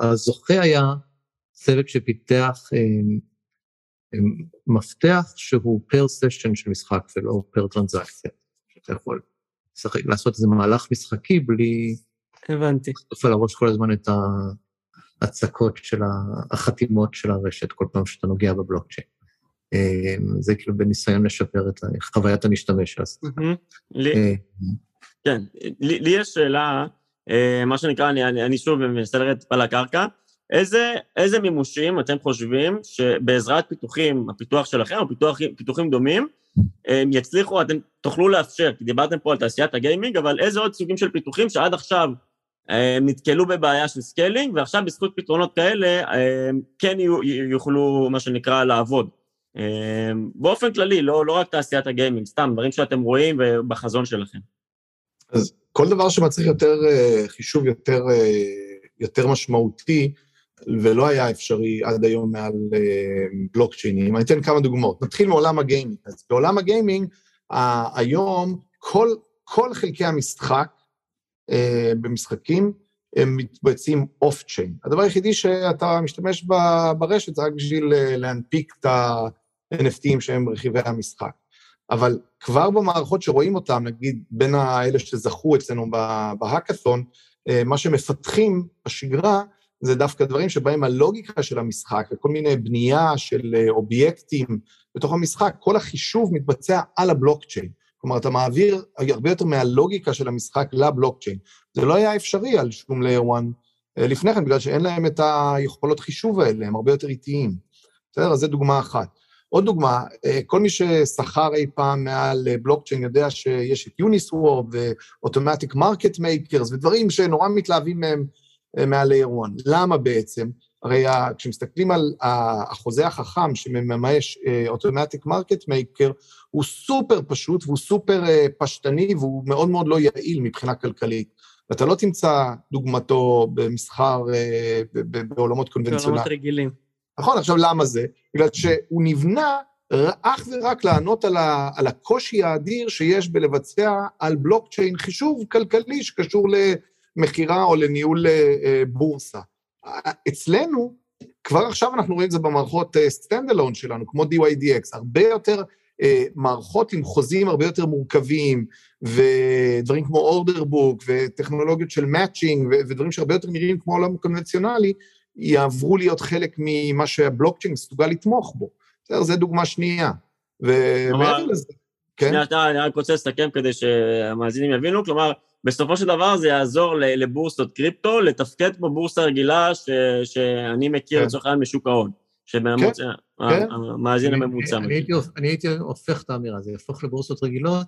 [SPEAKER 5] הזוכה היה צוות שפיתח אה, מפתח שהוא פר סשן של משחק ולא פר טרנזקציה. אתה יכול לשחק, לעשות איזה מהלך משחקי בלי,
[SPEAKER 4] הבנתי.
[SPEAKER 5] לחטוף על הראש כל הזמן את ההצקות של החתימות של הרשת כל פעם שאתה נוגע בבלוקצ'יין. אה, זה כאילו בניסיון לשפר את חוויית המשתמש.
[SPEAKER 2] אה, כן, לי יש שאלה, אה, מה שנקרא, אני שוב מנסה לרדת טיפה לקרקע, איזה, איזה מימושים אתם חושבים שבעזרת פיתוחים, הפיתוח שלכם, או פיתוח, פיתוחים דומים, הם יצליחו, אתם תוכלו לאפשר, כי דיברתם פה על תעשיית ה gaming, אבל איזה עוד סוגים של פיתוחים שעד עכשיו הם נתקלו בבעיה של scaling, ועכשיו בזכות פתרונות כאלה הם כן יוכלו, מה שנקרא, לעבוד. באופן כללי, לא, לא רק תעשיית הגיימינג, סתם, דברים שאתם רואים בחזון שלכם.
[SPEAKER 3] אז כל דבר שמצריך יותר אה, חישוב יותר, אה, יותר משמעותי, ולא היה אפשרי עד היום מעל אה, בלוקצ'יינים. אני אתן כמה דוגמאות. נתחיל מעולם הגיימינג. אז בעולם הגיימינג, היום כל, כל חלקי המשחק במשחקים הם מתבצעים אוף צ'יין. הדבר היחידי שאתה משתמש ברשת זה רק בשביל להנפיק את ה-NFTים שהם רכיבי המשחק. אבל כבר במערכות שרואים אותם, נגיד בין האלה שזכו אצלנו בהאקתון, אה, מה שמפתחים בשגרה זה דווקא דברים שבהם הלוגיקה של המשחק וכל מיני בנייה של אה, אובייקטים בתוך המשחק, כל החישוב מתבצע על הבלוקצ'יין. כלומר, אתה מעביר הרבה יותר מהלוגיקה של המשחק לבלוקצ'יין. זה לא היה אפשרי על שום layer 1 אה, לפני כן, בגלל שאין להם את היכולות חישוב האלה, הם הרבה יותר איטיים. בסדר? אז זו דוגמה אחת. עוד דוגמה, אה, כל מי שסחר אי פעם מעל אה, בלוקצ'יין יודע שיש את Uniswap ו automatic market makers ודברים שנורא מתלהבים מהם מעל layer 1. למה בעצם? הרי כשמסתכלים על החוזה החכם שמממש automatic market maker, הוא סופר פשוט והוא סופר פשטני והוא מאוד מאוד לא יעיל מבחינה כלכלית. ואתה לא תמצא דוגמתו במסחר, בעולמות קונבנציונליים. בעולמות
[SPEAKER 4] רגילים.
[SPEAKER 3] נכון, עכשיו למה זה? בגלל שהוא נבנה אך ורק לענות על, ה, על הקושי האדיר שיש בלבצע על בלוקצ'יין חישוב כלכלי שקשור למכירה או לניהול אה, בורסה. אצלנו, כבר עכשיו אנחנו רואים את זה במערכות stand uh, alone שלנו, כמו DYDX, הרבה יותר uh, מערכות עם חוזים הרבה יותר מורכבים, ודברים כמו אורדר בוק, וטכנולוגיות של מאצ'ינג, ודברים שהרבה יותר נראים כמו עולם קונבנציונלי, יעברו להיות חלק ממה שהבלוקצ'יין מסוגל לתמוך בו. בסדר, זו דוגמה שנייה. ומעבר לזה,
[SPEAKER 2] כן? שנייה, שנייה, אני רק רוצה לסכם כדי שהמאזינים יבינו, כלומר, בסופו של דבר זה יעזור לבורסות קריפטו, לתפקד כמו בורסה רגילה ש, שאני מכיר כן. לצורך העניין משוק ההון. שבממוצע, כן, כן. המאזין הממוצע.
[SPEAKER 5] אני, אני, אני הייתי הופך את האמירה, זה יהפוך לבורסות רגילות,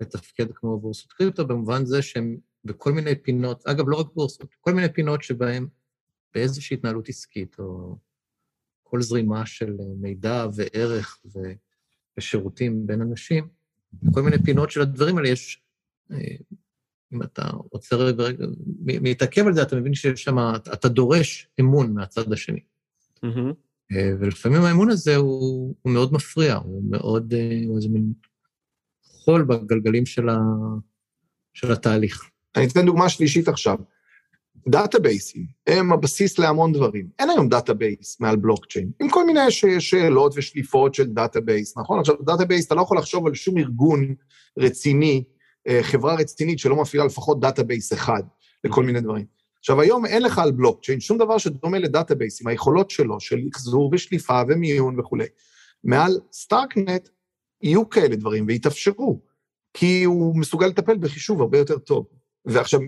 [SPEAKER 5] לתפקד כמו בורסות קריפטו, במובן זה שהם בכל מיני פינות, אגב, לא רק בורסות, כל מיני פינות שבהן באיזושהי התנהלות עסקית, או כל זרימה של מידע וערך ושירותים בין אנשים, כל מיני פינות של הדברים האלה יש, אה, אם אתה רוצה רגע, מתעכב על זה, אתה מבין שיש שם, אתה דורש אמון מהצד השני. Mm-hmm. ולפעמים האמון הזה הוא, הוא מאוד מפריע, הוא מאוד, אה, הוא איזה מין חול בגלגלים של, ה, של התהליך.
[SPEAKER 3] אני אתן דוגמה שלישית עכשיו. database־ים הם הבסיס להמון דברים. אין היום database מעל בלוקצ'יין, עם כל מיני ש- שאלות ושליפות של database, נכון? עכשיו, database, אתה לא יכול לחשוב על שום ארגון רציני, אה, חברה רצינית שלא מפעילה לפחות database אחד לכל מיני דברים. עכשיו, היום אין לך על בלוקצ'יין שום דבר שדומה ל database, עם היכולות שלו, של אחזור ושליפה ומיון וכולי. מעל StarkNet יהיו כאלה דברים ויתאפשרו, כי הוא מסוגל לטפל בחישוב הרבה יותר טוב. ועכשיו,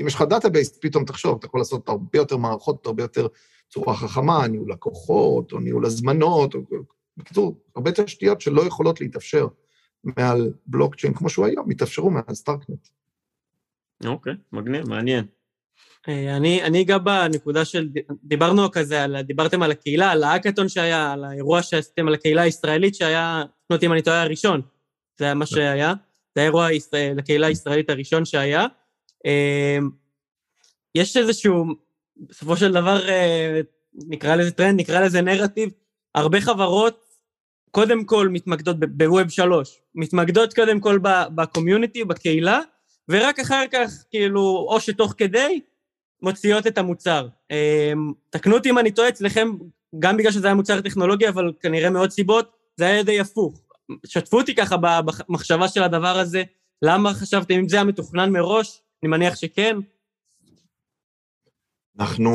[SPEAKER 3] אם יש לך database, פתאום תחשוב, אתה יכול לעשות הרבה יותר מערכות, הרבה יותר צורה חכמה, ניהול לקוחות, או ניהול הזמנות, או... בקיצור, הרבה תשתיות שלא יכולות להתאפשר מעל בלוקצ'יין כמו שהוא היום, יתאפשרו מעל StarkNet.
[SPEAKER 2] אוקיי, מגניב, מעניין.
[SPEAKER 4] אה, אני, אני אגע בנקודה של, דיברנו כזה, על, דיברתם על הקהילה, על האקתון שהיה, על האירוע שעשיתם על הקהילה הישראלית שהיה, תקנו אותי אם אני טועה, הראשון. זה היה מה נכון. שהיה. זה האירוע לקהילה הישראלית הראשון שהיה. אמ, יש איזשהו, בסופו של דבר, אה, נקרא לזה טרנד, נקרא לזה נרטיב, הרבה חברות קודם כל מתמקדות בווב שלוש, מתמקדות קודם כל בקומיוניטי, בקהילה, ורק אחר כך, כאילו, או שתוך כדי, מוציאות את המוצר. אמ, תקנו אותי אם אני טועה אצלכם, גם בגלל שזה היה מוצר טכנולוגי, אבל כנראה מעוד סיבות, זה היה די הפוך. שתפו אותי ככה במחשבה של הדבר הזה, למה חשבתם, אם זה היה מתוכנן מראש, אני מניח שכן.
[SPEAKER 3] אנחנו,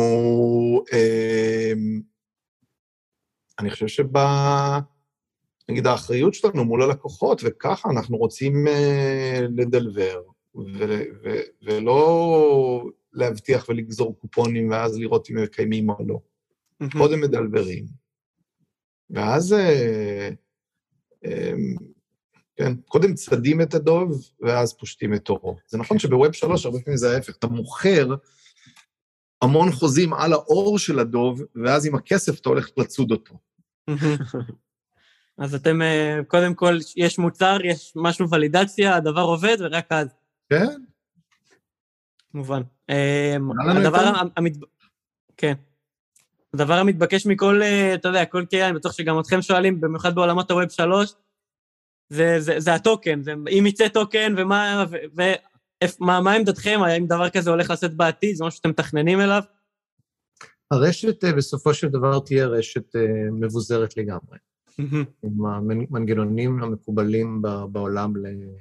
[SPEAKER 3] אה, אני חושב שב... נגיד האחריות שלנו מול הלקוחות, וככה אנחנו רוצים אה, לדלבר, ו- ו- ולא להבטיח ולגזור קופונים ואז לראות אם הם מקיימים או לא. קודם מדלברים. ואז, אה, אה, כן, קודם צדים את הדוב, ואז פושטים את תורו. זה נכון שבווב שלוש הרבה פעמים זה ההפך, אתה מוכר המון חוזים על האור של הדוב, ואז עם הכסף אתה הולך לצוד אותו.
[SPEAKER 4] אז אתם, אה, קודם כל, יש מוצר, יש משהו ולידציה, הדבר עובד, ורק אז.
[SPEAKER 3] כן, עלה לנו
[SPEAKER 4] הדבר. כן. הדבר המתבקש מכל, אה, אתה יודע, כל קהילה, אני בטוח שגם אתכם שואלים, במיוחד בעולמות הווב שלוש, זה, זה, זה הטוקן, זה אם יצא טוקן ומה, ו, ו, מה, מה עמדתכם, האם דבר כזה הולך לצאת בעתיד, זה משהו שאתם מתכננים אליו?
[SPEAKER 5] הרשת אה, בסופו של דבר תהיה רשת אה, מבוזרת לגמרי, עם המנגנונים המקובלים בעולם ל-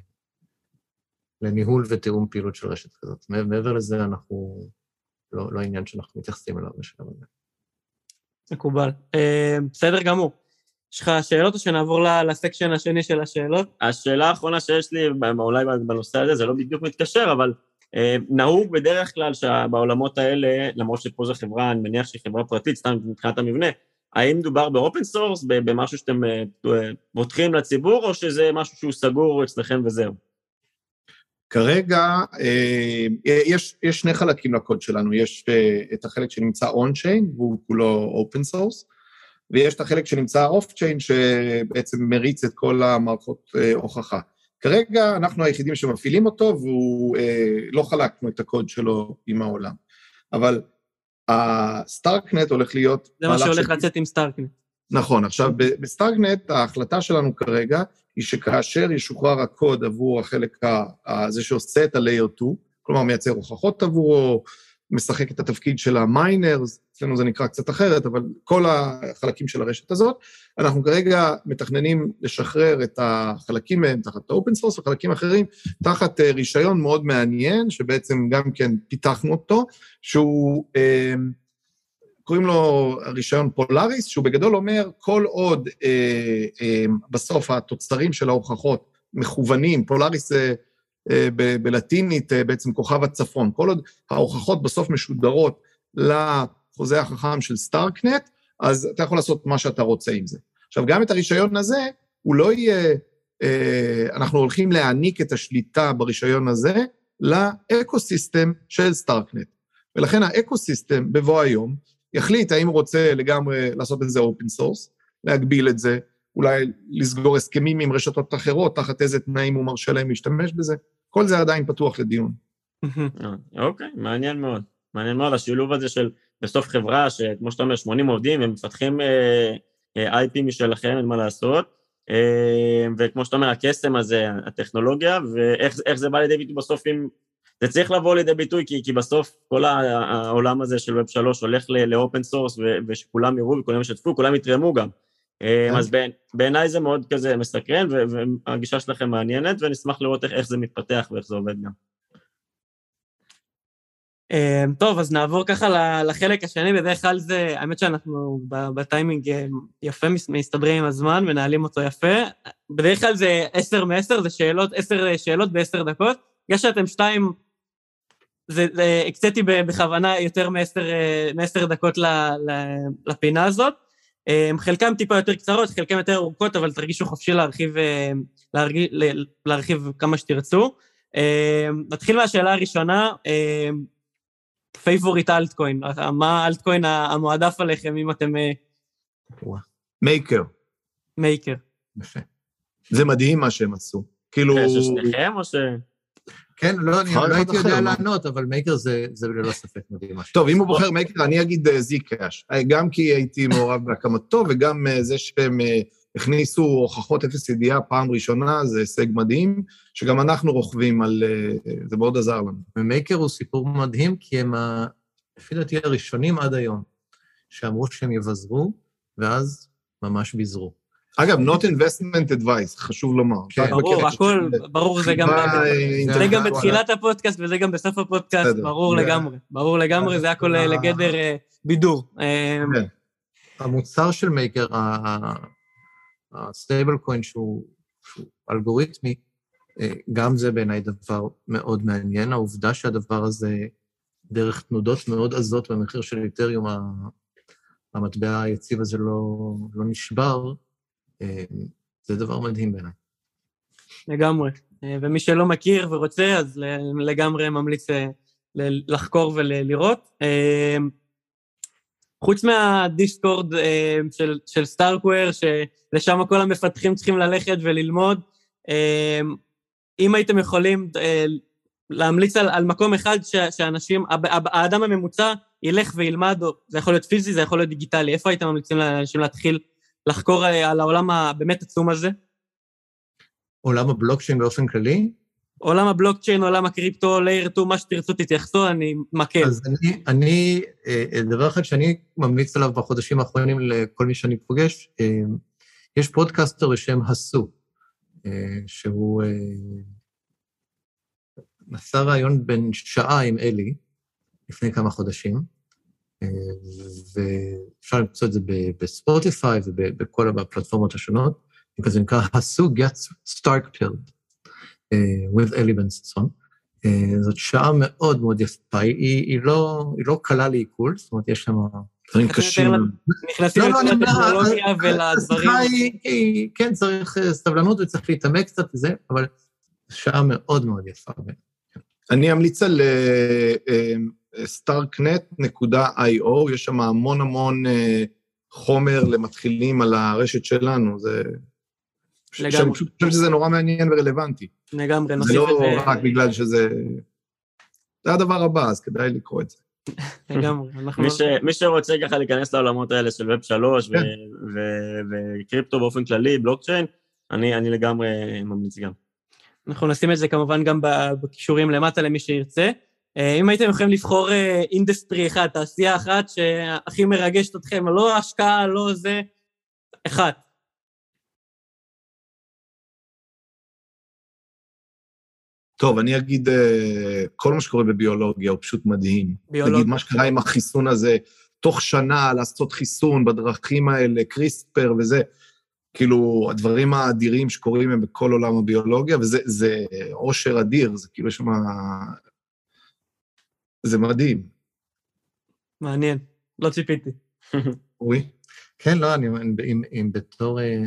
[SPEAKER 5] לניהול ותיאום פעילות של רשת כזאת. מע- מעבר לזה, אנחנו, לא, לא העניין שאנחנו מתייחסים אליו בשלב הזה.
[SPEAKER 4] מקובל. אה, בסדר גמור. יש לך שאלות או שנעבור ל- לסקשן השני של השאלות?
[SPEAKER 2] השאלה האחרונה שיש לי, אולי בנושא הזה, זה לא בדיוק מתקשר, אבל אה, נהוג בדרך כלל שבעולמות האלה, למרות שפה זו חברה, אני מניח שהיא חברה פרטית, סתם מבחינת המבנה, האם מדובר ב open source, במשהו שאתם אה, אה, פותחים לציבור, או שזה משהו שהוא סגור אצלכם וזהו?
[SPEAKER 3] כרגע אה, יש, יש שני חלקים לקוד שלנו, יש אה, את החלק שנמצא on-chain, והוא כולו open source, ויש את החלק שנמצא off-chain, שבעצם מריץ את כל המערכות אה, הוכחה. כרגע אנחנו היחידים שמפעילים אותו, והוא, אה, לא חלקנו את הקוד שלו עם העולם. אבל ה StarkNet הולך להיות...
[SPEAKER 4] זה מה שהולך
[SPEAKER 3] של-
[SPEAKER 4] לצאת עם StarkNet.
[SPEAKER 3] נכון, עכשיו ב StarkNet ההחלטה שלנו כרגע היא שכאשר ישוחרר הקוד עבור החלק ה- ה- זה שעושה את ה-layer 2, כלומר מייצר הוכחות עבורו, משחק את התפקיד של ה miners, אצלנו זה נקרא קצת אחרת, אבל כל החלקים של הרשת הזאת, אנחנו כרגע מתכננים לשחרר את החלקים מהם תחת ה open source, וחלקים אחרים תחת אה, רישיון מאוד מעניין, שבעצם גם כן פיתחנו אותו, שהוא... אה, קוראים לו רישיון Polaris, שהוא בגדול אומר, כל עוד אה, אה, בסוף התוצרים של ההוכחות מכוונים, Polaris זה אה, ב- בלטינית אה, בעצם כוכב הצפון, כל עוד ההוכחות בסוף משודרות לחוזה החכם של StarkNet, אז אתה יכול לעשות מה שאתה רוצה עם זה. עכשיו, גם את הרישיון הזה, הוא לא יהיה, אה, אנחנו הולכים להעניק את השליטה ברישיון הזה ל ecosystem של StarkNet. ולכן ה ecosystem בבוא היום יחליט האם הוא רוצה לגמרי לעשות את זה open source, להגביל את זה, אולי לסגור הסכמים עם רשתות אחרות, תחת איזה תנאים הוא מרשה להם להשתמש בזה. כל זה עדיין פתוח לדיון.
[SPEAKER 2] אה, אוקיי, מעניין מאוד. מעניין מאוד השילוב הזה של בסוף חברה שכמו שאתה אומר, 80 עובדים, הם מפתחים אה, אה, IP משלכם, אין מה לעשות, וכמו שאתה אומר, הקסם הזה, הטכנולוגיה, ואיך איך זה בא לידי ביטוי בסוף אם... זה צריך לבוא לידי ביטוי, כי, כי בסוף כל העולם הזה של Web שלוש הולך ל open source, ושכולם יראו וכולם ישתפו, כולם יתרמו גם. אה, אז בעיני- בעיניי זה מאוד כזה מסקרן, והגישה שלכם מעניינת, ונשמח לראות איך, זה מתפתח ואיך זה עובד גם.
[SPEAKER 4] אה, טוב, אז נעבור ככה לחלק השני, בדרך כלל זה, האמת שאנחנו בטיימינג אה, יפה מס- מסתדרים עם הזמן, מנהלים אותו יפה. בדרך כלל זה עשר מעשר, זה שאלות, עשר שאלות בעשר דקות. בגלל שאתם שתיים, זה, זה, הקציתי בכוונה יותר מעשר, אה, דקות לפינה הזאת. אה, חלקם טיפה יותר קצרות, חלקם יותר ארוכות, אבל תרגישו חופשי להרחיב, אה, להרגיש, להרחיב כמה שתרצו. אה, נתחיל מהשאלה הראשונה, אה, favorite altcoin, מה ה altcoin המועדף עליכם אם אתם אה,
[SPEAKER 3] מייקר.
[SPEAKER 4] מייקר?
[SPEAKER 5] יפה.
[SPEAKER 3] זה מדהים מה שהם עשו. כאילו...
[SPEAKER 2] של שניכם או ש...
[SPEAKER 5] כן, לא, אני לא הייתי יודע? לענות, אבל Maker זה זה ללא ספק מדהים.
[SPEAKER 3] טוב, אם הוא בוחר מייקר, אני אגיד זי קאש. גם כי הייתי מעורב בהקמתו, וגם אה, זה שהם אה, הכניסו הוכחות אפס ידיעה פעם ראשונה, זה הישג מדהים, שגם אנחנו רוכבים על... אה, זה מאוד עזר לנו.
[SPEAKER 5] ומייקר הוא סיפור מדהים, כי הם, לפי דעתי, הראשונים עד היום, שאמרו שהם יבזרו, ואז ממש ביזרו.
[SPEAKER 3] אגב, not investment advice, חשוב לומר.
[SPEAKER 5] כן.
[SPEAKER 4] ברור, הכל, ברור, זה גם... זה. גם בתחילת הפודקאסט וזה גם בסוף הפודקאסט,
[SPEAKER 3] בסדר.
[SPEAKER 4] ברור לגמרי. ברור לגמרי, זה הכל
[SPEAKER 5] אה,
[SPEAKER 4] לגדר אה, בידור. אה,
[SPEAKER 3] כן.
[SPEAKER 5] המוצר של Maker, ה stablecoin שהוא שהוא אלגוריתמי, אה, גם זה בעיניי דבר מאוד מעניין. העובדה שהדבר הזה, דרך תנודות מאוד עזות במחיר של איתריום, המטבע היציב הזה לא, לא נשבר, זה דבר מדהים בעיניי.
[SPEAKER 4] לגמרי. אה, ומי שלא מכיר ורוצה, אז לגמרי ממליץ אה, לחקור ולראות. אה, חוץ מהדיסקורד אה, של, של סטארקוור, שלשם כל המפתחים צריכים ללכת וללמוד, אה, אם הייתם יכולים להמליץ על, על מקום אחד שאנשים, האדם הממוצע ילך וילמד, זה יכול להיות פיזי, זה יכול להיות דיגיטלי, איפה הייתם ממליצים לאנשים להתחיל לחקור אה, על העולם הבאמת עצום הזה?
[SPEAKER 5] עולם הבלוקצ'יין באופן כללי,
[SPEAKER 4] עולם הבלוקצ'יין, עולם הקריפטו, layer 2, מה שתרצו תתייחסו, אני מקל.
[SPEAKER 5] אז אני, אני, אה, דבר אחד שאני ממליץ עליו בחודשים האחרונים לכל מי שאני פוגש, אה, יש פודקאסטר בשם Hasu, שהוא עשה ראיון בן שעה עם אלי לפני כמה חודשים, ואפשר למצוא את זה ב- בספוטיפיי ובכל הפלטפורמות השונות, זה נקרא הסו gets starkpilled, אה, with אלי בן ששון. אה, זאת שעה מאוד מאוד יפה, היא, היא, לא, היא לא קלה לעיכול, זאת אומרת, יש שם...
[SPEAKER 3] דברים קשים.
[SPEAKER 4] נכנסים
[SPEAKER 5] לא, לא,
[SPEAKER 4] יותר
[SPEAKER 5] אני אומר,
[SPEAKER 4] לטכנולוגיה
[SPEAKER 5] ה-
[SPEAKER 4] ולדברים.
[SPEAKER 5] כן, צריך אה, סבלנות וצריך להתעמק קצת וזה, אבל שעה מאוד מאוד יפה.
[SPEAKER 3] אני אמליץ על אה, starknet.io, יש שם המון המון אה, חומר למתחילים על הרשת שלנו, זה...
[SPEAKER 4] לגמרי.
[SPEAKER 3] פשוט חושב שזה נורא מעניין ורלוונטי.
[SPEAKER 4] לגמרי,
[SPEAKER 3] זה
[SPEAKER 4] נוסיף
[SPEAKER 3] לא
[SPEAKER 4] את זה.
[SPEAKER 3] רק בגלל שזה... זה הדבר הבא, אז כדאי לקרוא את זה.
[SPEAKER 4] לגמרי, אנחנו...
[SPEAKER 2] מי, ש, מי שרוצה ככה להיכנס לעולמות האלה של ווב שלוש וקריפטו באופן כללי, בלוקצ'יין, אני, אני לגמרי ממליץ גם.
[SPEAKER 4] אנחנו נשים את זה כמובן גם ב- בקישורים למטה למי שירצה. אה, אם הייתם יכולים לבחור אה, industry אחד, תעשייה אחת שהכי מרגשת אתכם, לא השקעה, לא זה, אחד.
[SPEAKER 3] טוב, אני אגיד, אה, כל מה שקורה בביולוגיה הוא פשוט מדהים.
[SPEAKER 4] ביולוגיה.
[SPEAKER 3] נגיד, מה שקרה עם החיסון הזה, תוך שנה לעשות חיסון בדרכים האלה, קריספר וזה, כאילו, הדברים האדירים שקורים הם בכל עולם הביולוגיה, וזה זה עושר אדיר, זה כאילו, יש שם... זה מדהים.
[SPEAKER 4] מעניין, לא ציפיתי.
[SPEAKER 3] אורי?
[SPEAKER 5] כן, לא, אני, אם, אם בתור אה,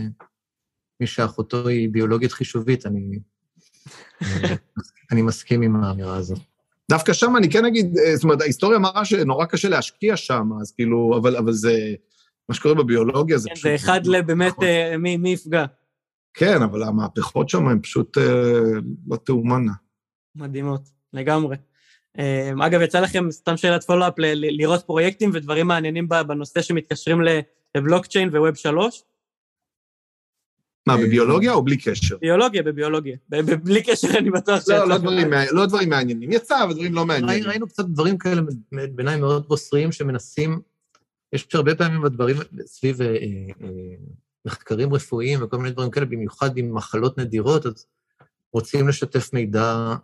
[SPEAKER 5] מי שאחותו היא ביולוגית חישובית, אני, אה, אני מסכים עם האמירה הזאת.
[SPEAKER 3] דווקא שם אני כן אגיד, אה, זאת אומרת, ההיסטוריה מראה שנורא קשה להשקיע שם, אז כאילו, אבל, אבל זה, מה שקורה בביולוגיה זה
[SPEAKER 4] כן,
[SPEAKER 3] פשוט...
[SPEAKER 4] זה אחד לבאמת,
[SPEAKER 3] נכון.
[SPEAKER 4] אה, מי מי יפגע.
[SPEAKER 3] כן, אבל המהפכות שם הן פשוט אה, לא תאומנה.
[SPEAKER 4] מדהימות, לגמרי. אה, אגב, יצא לכם, סתם שאלת פולו-אפ, ל- ל- לראות פרויקטים ודברים מעניינים ב- בנושא שמתקשרים ל- לבלוקצ'יין וווב שלוש?
[SPEAKER 3] מה,
[SPEAKER 5] אה,
[SPEAKER 3] בביולוגיה או בלי קשר?
[SPEAKER 4] ביולוגיה, בביולוגיה. בלי קשר, אני בטוח
[SPEAKER 3] לא,
[SPEAKER 4] שיצא
[SPEAKER 3] לא
[SPEAKER 4] לכם.
[SPEAKER 3] דברים, לא דברים מעניינים. יצא, אבל דברים לא מעניינים.
[SPEAKER 5] ראינו קצת דברים כאלה בעיניי מאוד בוסריים שמנסים, יש הרבה פעמים בדברים סביב אה, אה, אה, מחקרים רפואיים וכל מיני דברים כאלה, במיוחד עם מחלות נדירות, אז רוצים לשתף מידע,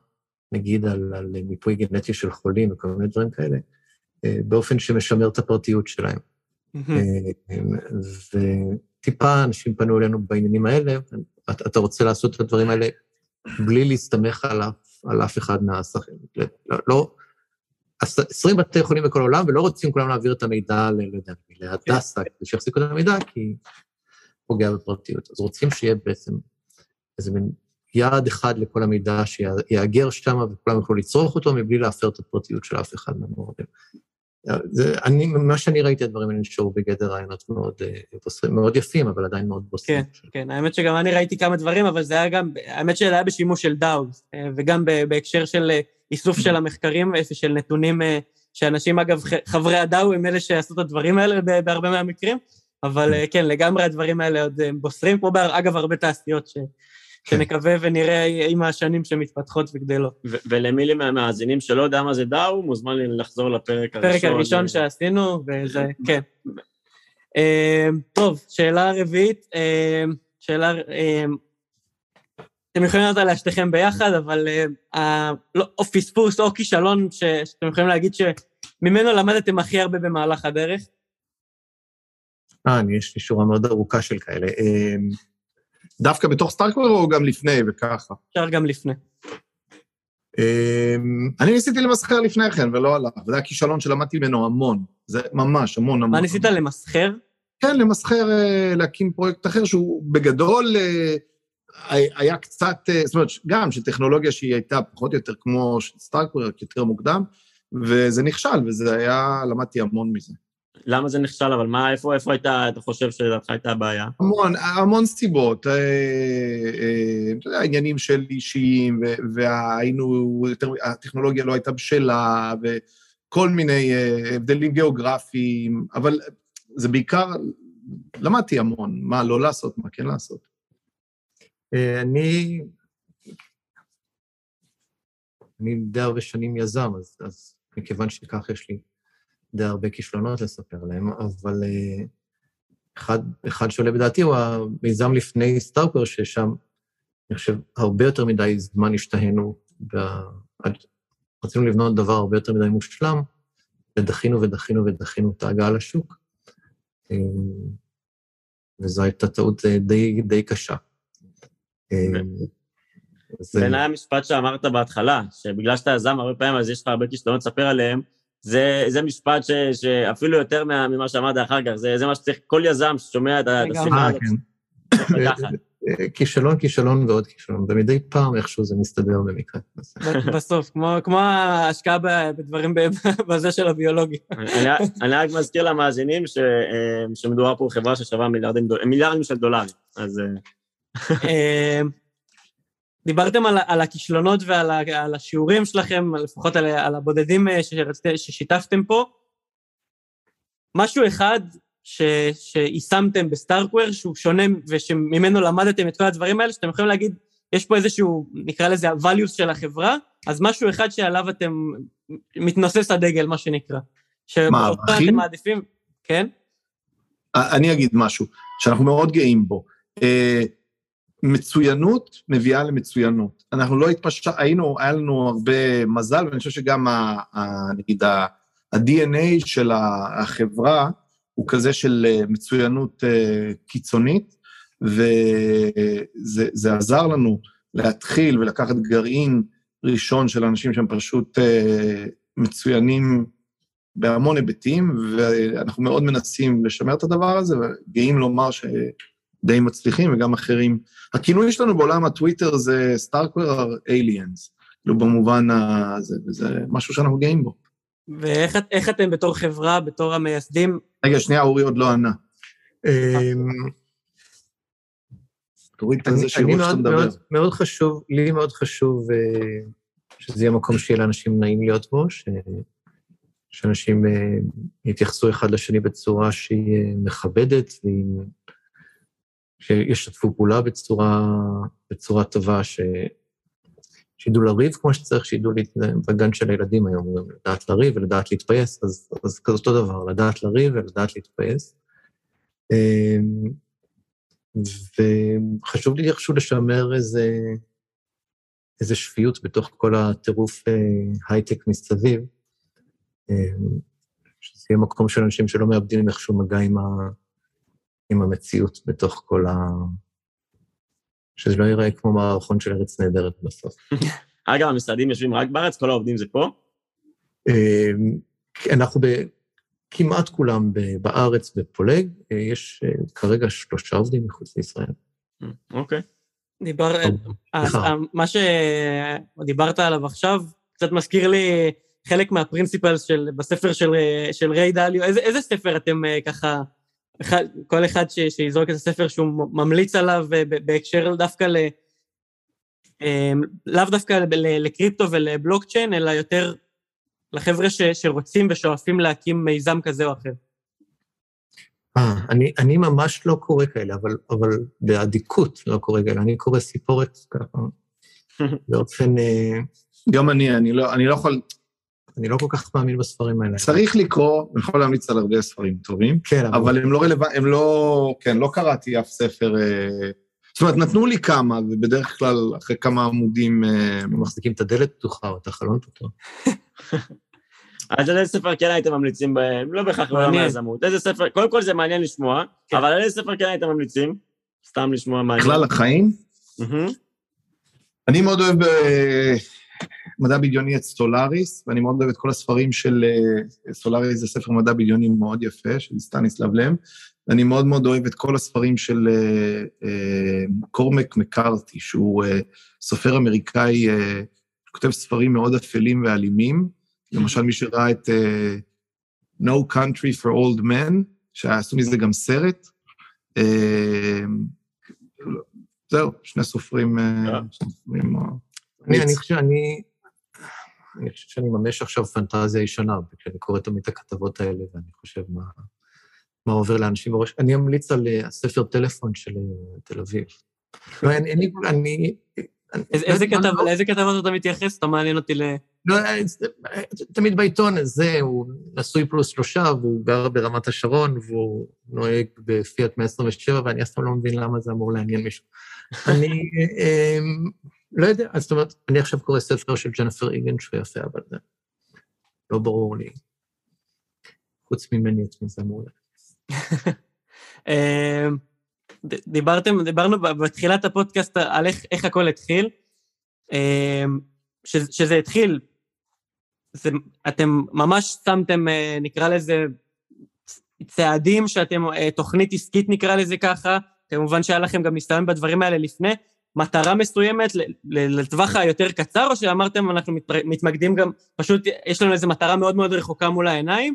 [SPEAKER 5] נגיד, על, על מיפוי גנטי של חולים וכל מיני דברים כאלה, אה, באופן שמשמר את הפרטיות שלהם.
[SPEAKER 4] מהמם.
[SPEAKER 5] אה, וטיפה אנשים פנו אלינו בעניינים האלה, אתה אתה רוצה לעשות את הדברים האלה בלי להסתמך על אף, על אף אחד מהשחקנים. לא, לא, עש- 20 בתי חולים בכל העולם, ולא רוצים כולם להעביר את המידע לא יודע, להדסה, כדי שיחזיקו את המידע, כי פוגע בפרטיות. אז רוצים שיהיה בעצם איזה מין יעד אחד לכל המידע שיאגר שם, וכולם יוכלו לצרוך אותו מבלי להפר את הפרטיות של אף אחד מהמורדים. זה, אני, מה שאני ראיתי, הדברים האלה נשארו בגדר רעיונות מאוד, אה, מאוד יפים, אבל עדיין מאוד בוסרים.
[SPEAKER 4] כן, האמת שגם אני ראיתי כמה דברים, אבל זה היה גם, האמת שזה היה בשימוש של דאוז, וגם ב- בהקשר של אה, איסוף של המחקרים, אה, של נתונים, אה, שאנשים, אגב, חברי הדאו הם אלה שעשו את הדברים האלה בהרבה מהמקרים, אבל אה, כן, לגמרי הדברים האלה עוד אה, בוסרים, כמו אגב הרבה תעשיות ש... שנקווה ונראה עם השנים שמתפתחות וגדלות.
[SPEAKER 2] ולמי מהמאזינים שלא יודע מה זה דאו, מוזמן לחזור לפרק הראשון.
[SPEAKER 4] הפרק הראשון שעשינו, וזה, כן. אה, טוב, שאלה רביעית, אה, שאלה... אה, אתם יכולים לענות עליה שתיכם ביחד, אבל לא, או פספוס או כישלון שאתם יכולים להגיד שממנו למדתם הכי הרבה במהלך הדרך.
[SPEAKER 5] אה, אני, יש לי שורה מאוד ארוכה של כאלה. אה,
[SPEAKER 3] דווקא בתוך סטארקוור או גם לפני וככה?
[SPEAKER 4] אפשר גם לפני.
[SPEAKER 3] אה, אני ניסיתי למסחר לפני כן ולא הלך, וזה היה כישלון שלמדתי ממנו המון. זה ממש המון המון.
[SPEAKER 4] מה ניסית למסחר?
[SPEAKER 3] כן, למסחר, אה, להקים פרויקט אחר שהוא בגדול אה, היה קצת, זאת אומרת, גם שטכנולוגיה שהיא הייתה פחות או יותר כמו סטארקוור, רק יותר מוקדם, וזה נכשל, וזה היה, למדתי המון מזה.
[SPEAKER 2] למה זה נכשל, אבל מה, איפה, איפה הייתה, אתה חושב שלדעתך הייתה הבעיה?
[SPEAKER 3] המון, המון סיבות. אתה יודע, עניינים של אישיים, והיינו, יותר, הטכנולוגיה לא הייתה בשלה, וכל מיני הבדלים גיאוגרפיים, אבל זה בעיקר, למדתי המון, מה לא לעשות, מה כן לעשות.
[SPEAKER 5] אני... אני די הרבה שנים יזם, אז, אז מכיוון שכך יש לי די הרבה כישלונות לספר להם, אבל אחד, אחד שעולה בדעתי הוא המיזם לפני סטארקר, ששם, אני חושב, הרבה יותר מדי זמן השתהינו, רצינו לבנות דבר הרבה יותר מדי מושלם, ודחינו ודחינו ודחינו את ההגעה לשוק, וזו הייתה טעות די, די קשה.
[SPEAKER 2] בעיניי המשפט שאמרת בהתחלה, שבגלל שאתה יזם הרבה פעמים, אז יש לך הרבה כישלונות לספר עליהם, זה, זה משפט ש, שאפילו יותר ממה שאמרת אחר כך, זה, זה מה שצריך, כל יזם ששומע את השיחה הזאת, לקחת.
[SPEAKER 5] כישלון, כישלון ועוד כישלון, ומדי פעם איכשהו זה מסתדר במקרה.
[SPEAKER 4] בסוף, כמו, כמו ההשקעה בדברים בזה של הביולוגי.
[SPEAKER 2] אני רק מזכיר למאזינים שמדובר פה בחברה ששווה מיליארדים, מיליארדים של דולרים, אז...
[SPEAKER 4] דיברתם על, על הכישלונות ועל על השיעורים שלכם, לפחות על, על הבודדים שרצית, ששיתפתם פה. משהו אחד ש, שיישמתם בסטארקוור שהוא שונה ושממנו למדתם את כל הדברים האלה, שאתם יכולים להגיד, יש פה איזשהו, נקרא לזה ה-values של החברה, אז משהו אחד שעליו אתם, מתנוסס הדגל, מה שנקרא.
[SPEAKER 3] מה, ערכים?
[SPEAKER 4] מעדיפים, כן?
[SPEAKER 3] אני אגיד משהו שאנחנו מאוד גאים בו. מצוינות מביאה למצוינות. אנחנו לא התפשט... היינו, היה לנו הרבה מזל, ואני חושב שגם, ה, ה, נגיד, ה-DNA של החברה הוא כזה של מצוינות קיצונית, וזה עזר לנו להתחיל ולקחת גרעין ראשון של אנשים שהם פשוט מצוינים בהמון היבטים, ואנחנו מאוד מנסים לשמר את הדבר הזה, וגאים לומר ש... די מצליחים, וגם אחרים. הכינוי שלנו בעולם הטוויטר זה סטארקוור אליאנס, כאילו במובן הזה, וזה משהו שאנחנו גאים בו.
[SPEAKER 4] ואיך אתם בתור חברה, בתור המייסדים?
[SPEAKER 3] רגע, שנייה, אורי עוד לא ענה. תוריד את זה שיראו שאתה מדבר.
[SPEAKER 5] מאוד חשוב, לי מאוד חשוב שזה יהיה מקום שיהיה לאנשים נעים להיות בו, שאנשים יתייחסו אחד לשני בצורה שהיא מכבדת והיא שישתפו פעולה בצורה, בצורה טובה, ש... שידעו לריב כמו שצריך, שידעו בגן של הילדים היום, לדעת לריב ולדעת להתפייס, אז, אז כזה אותו דבר, לדעת לריב ולדעת להתפייס. אמ, וחשוב לי איכשהו לשמר איזה, איזה שפיות בתוך כל הטירוף אה, הייטק מסביב, אמ, שזה יהיה מקום של אנשים שלא מאבדים איכשהו מגע עם ה... עם המציאות בתוך כל ה... שזה לא ייראה כמו מערכון של ארץ נהדרת בסוף.
[SPEAKER 2] אגב, המשרדים יושבים רק בארץ? כל העובדים זה פה?
[SPEAKER 5] אמ, אנחנו ב... כמעט כולם בארץ, בפולג, יש אה, כרגע שלושה עובדים מחוץ לישראל.
[SPEAKER 2] אוקיי.
[SPEAKER 4] דיבר... מה שדיברת עליו עכשיו, קצת מזכיר לי חלק מהפרינסיפלס של, בספר של, של ריי דליו. איזה, איזה ספר אתם אה, ככה אחד, כל אחד ש, שיזרוק את הספר שהוא ממליץ עליו אה, בהקשר דווקא ל... אמ, לאו דווקא לקריפטו ולבלוקצ'יין, אלא יותר לחבר'ה ש, שרוצים ושואפים להקים מיזם כזה או אחר.
[SPEAKER 5] אה, אני, אני ממש לא קורא כאלה, אבל, אבל באדיקות לא קורא כאלה. אני קורא סיפורת ככה, באופן... אה,
[SPEAKER 3] גם אני, אני לא, אני לא יכול...
[SPEAKER 5] אני לא כל כך מאמין בספרים האלה.
[SPEAKER 3] צריך לקרוא, אני יכול להמליץ על הרבה ספרים טובים,
[SPEAKER 5] כן,
[SPEAKER 3] אבל הם לא רלוונטיים, הם לא, כן, לא קראתי אף ספר, אה, זאת אומרת, נתנו לי כמה, ובדרך כלל אחרי כמה עמודים... אה,
[SPEAKER 5] הם מחזיקים את הדלת פתוחה או את החלון פתוח.
[SPEAKER 2] אז על איזה ספר כן הייתם ממליצים בהם? לא בהכרח בעולם
[SPEAKER 4] מעניין.
[SPEAKER 2] היזמות. איזה ספר, קודם כל זה מעניין לשמוע,
[SPEAKER 4] כן.
[SPEAKER 2] אבל על איזה ספר כן הייתם ממליצים? סתם לשמוע מעניין.
[SPEAKER 3] בכלל החיים. אני מאוד אוהב אה, מדע בדיוני את סולאריס, ואני מאוד אוהב את כל הספרים של אה, סולאריס, זה ספר מדע בדיוני מאוד יפה, של סטניסלב לם, ואני מאוד מאוד אוהב את כל הספרים של אה, אה, קורמק מקארתי, שהוא סופר אמריקאי, כותב ספרים מאוד אפלים ואלימים. למשל, מי שראה את No Country for Old Men, שעשו מזה גם סרט. זהו, שני סופרים,
[SPEAKER 5] אני חושב, אני... אני חושב שאני ממש עכשיו פנטזיה ישנה, כשאני קורא תמיד את הכתבות האלה, ואני חושב מה, מה עובר לאנשים בראש. אני אמליץ על אה, הספר טלפון של אה, תל אביב. לא, אין לי... אני...
[SPEAKER 4] איזה- איזה כתב-
[SPEAKER 5] לא-
[SPEAKER 4] לאיזה כתבות אתה מתייחס? אתה מעניין אותי ל...
[SPEAKER 5] לא, אה, תמיד בעיתון הזה, הוא נשוי פלוס שלושה, והוא גר ברמת השרון, והוא נוהג בפיאט 127, ואני אף פעם לא מבין למה זה אמור לעניין מישהו. אני לא יודע, אז זאת אומרת, אני עכשיו קורא ספר של ג'נפר איגן שהוא יפה, אבל זה לא ברור לי. חוץ ממני את מי זה אמור
[SPEAKER 4] דיברתם, דיברנו בתחילת הפודקאסט על איך, איך הכל התחיל. אה, ש, התחיל, זה, אתם ממש שמתם, אה, נקרא לזה, צעדים שאתם, אה, תוכנית עסקית נקרא לזה ככה, כמובן שהיה לכם גם ניסיון בדברים האלה לפני, מטרה מסוימת לטווח היותר קצר, או שאמרתם אנחנו מתמקדים גם, פשוט יש לנו איזו מטרה מאוד מאוד רחוקה מול העיניים,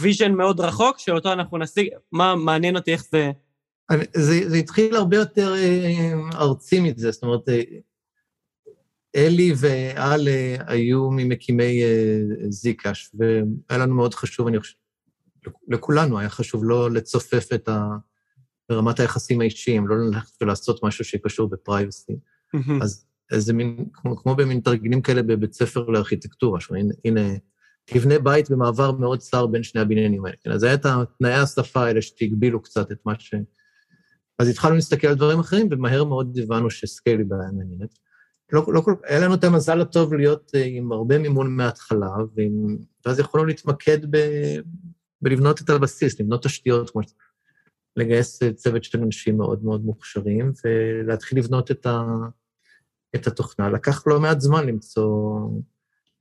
[SPEAKER 4] vision מאוד רחוק, שאותו אנחנו נשיג, מה מעניין אותי איך זה...
[SPEAKER 5] אני- זה, זה התחיל הרבה יותר אה, ארצי מזה, זאת אומרת, אה, אלי ואל היו ממקימי אה, Zcash, והיה לנו מאוד חשוב, אני חושב, לכולנו היה חשוב לא לצופף את ה... ברמת היחסים האישיים, לא ללכת ולעשות משהו שקשור בפרייבסי. אז איזה מין, כמו, כמו במין תרגילים כאלה בבית ספר לארכיטקטורה, שהנה, הנה, תבנה בית במעבר מאוד צר בין שני הבניינים האלה. כן, אז היה את תנאי השפה האלה שהגבילו קצת את מה ש... אז התחלנו להסתכל על דברים אחרים, ומהר מאוד הבנו שסקייל היא בעיה מעניינת. לא, לא כל... היה לנו את המזל הטוב להיות אה, עם הרבה מימון מההתחלה, ועם... ואז יכולנו להתמקד ב... בלבנות את הבסיס, לבנות תשתיות, כמו ש... לגייס אה, צוות של אנשים מאוד מאוד מוכשרים, ולהתחיל לבנות את, ה... את התוכנה. לקח לא מעט זמן למצוא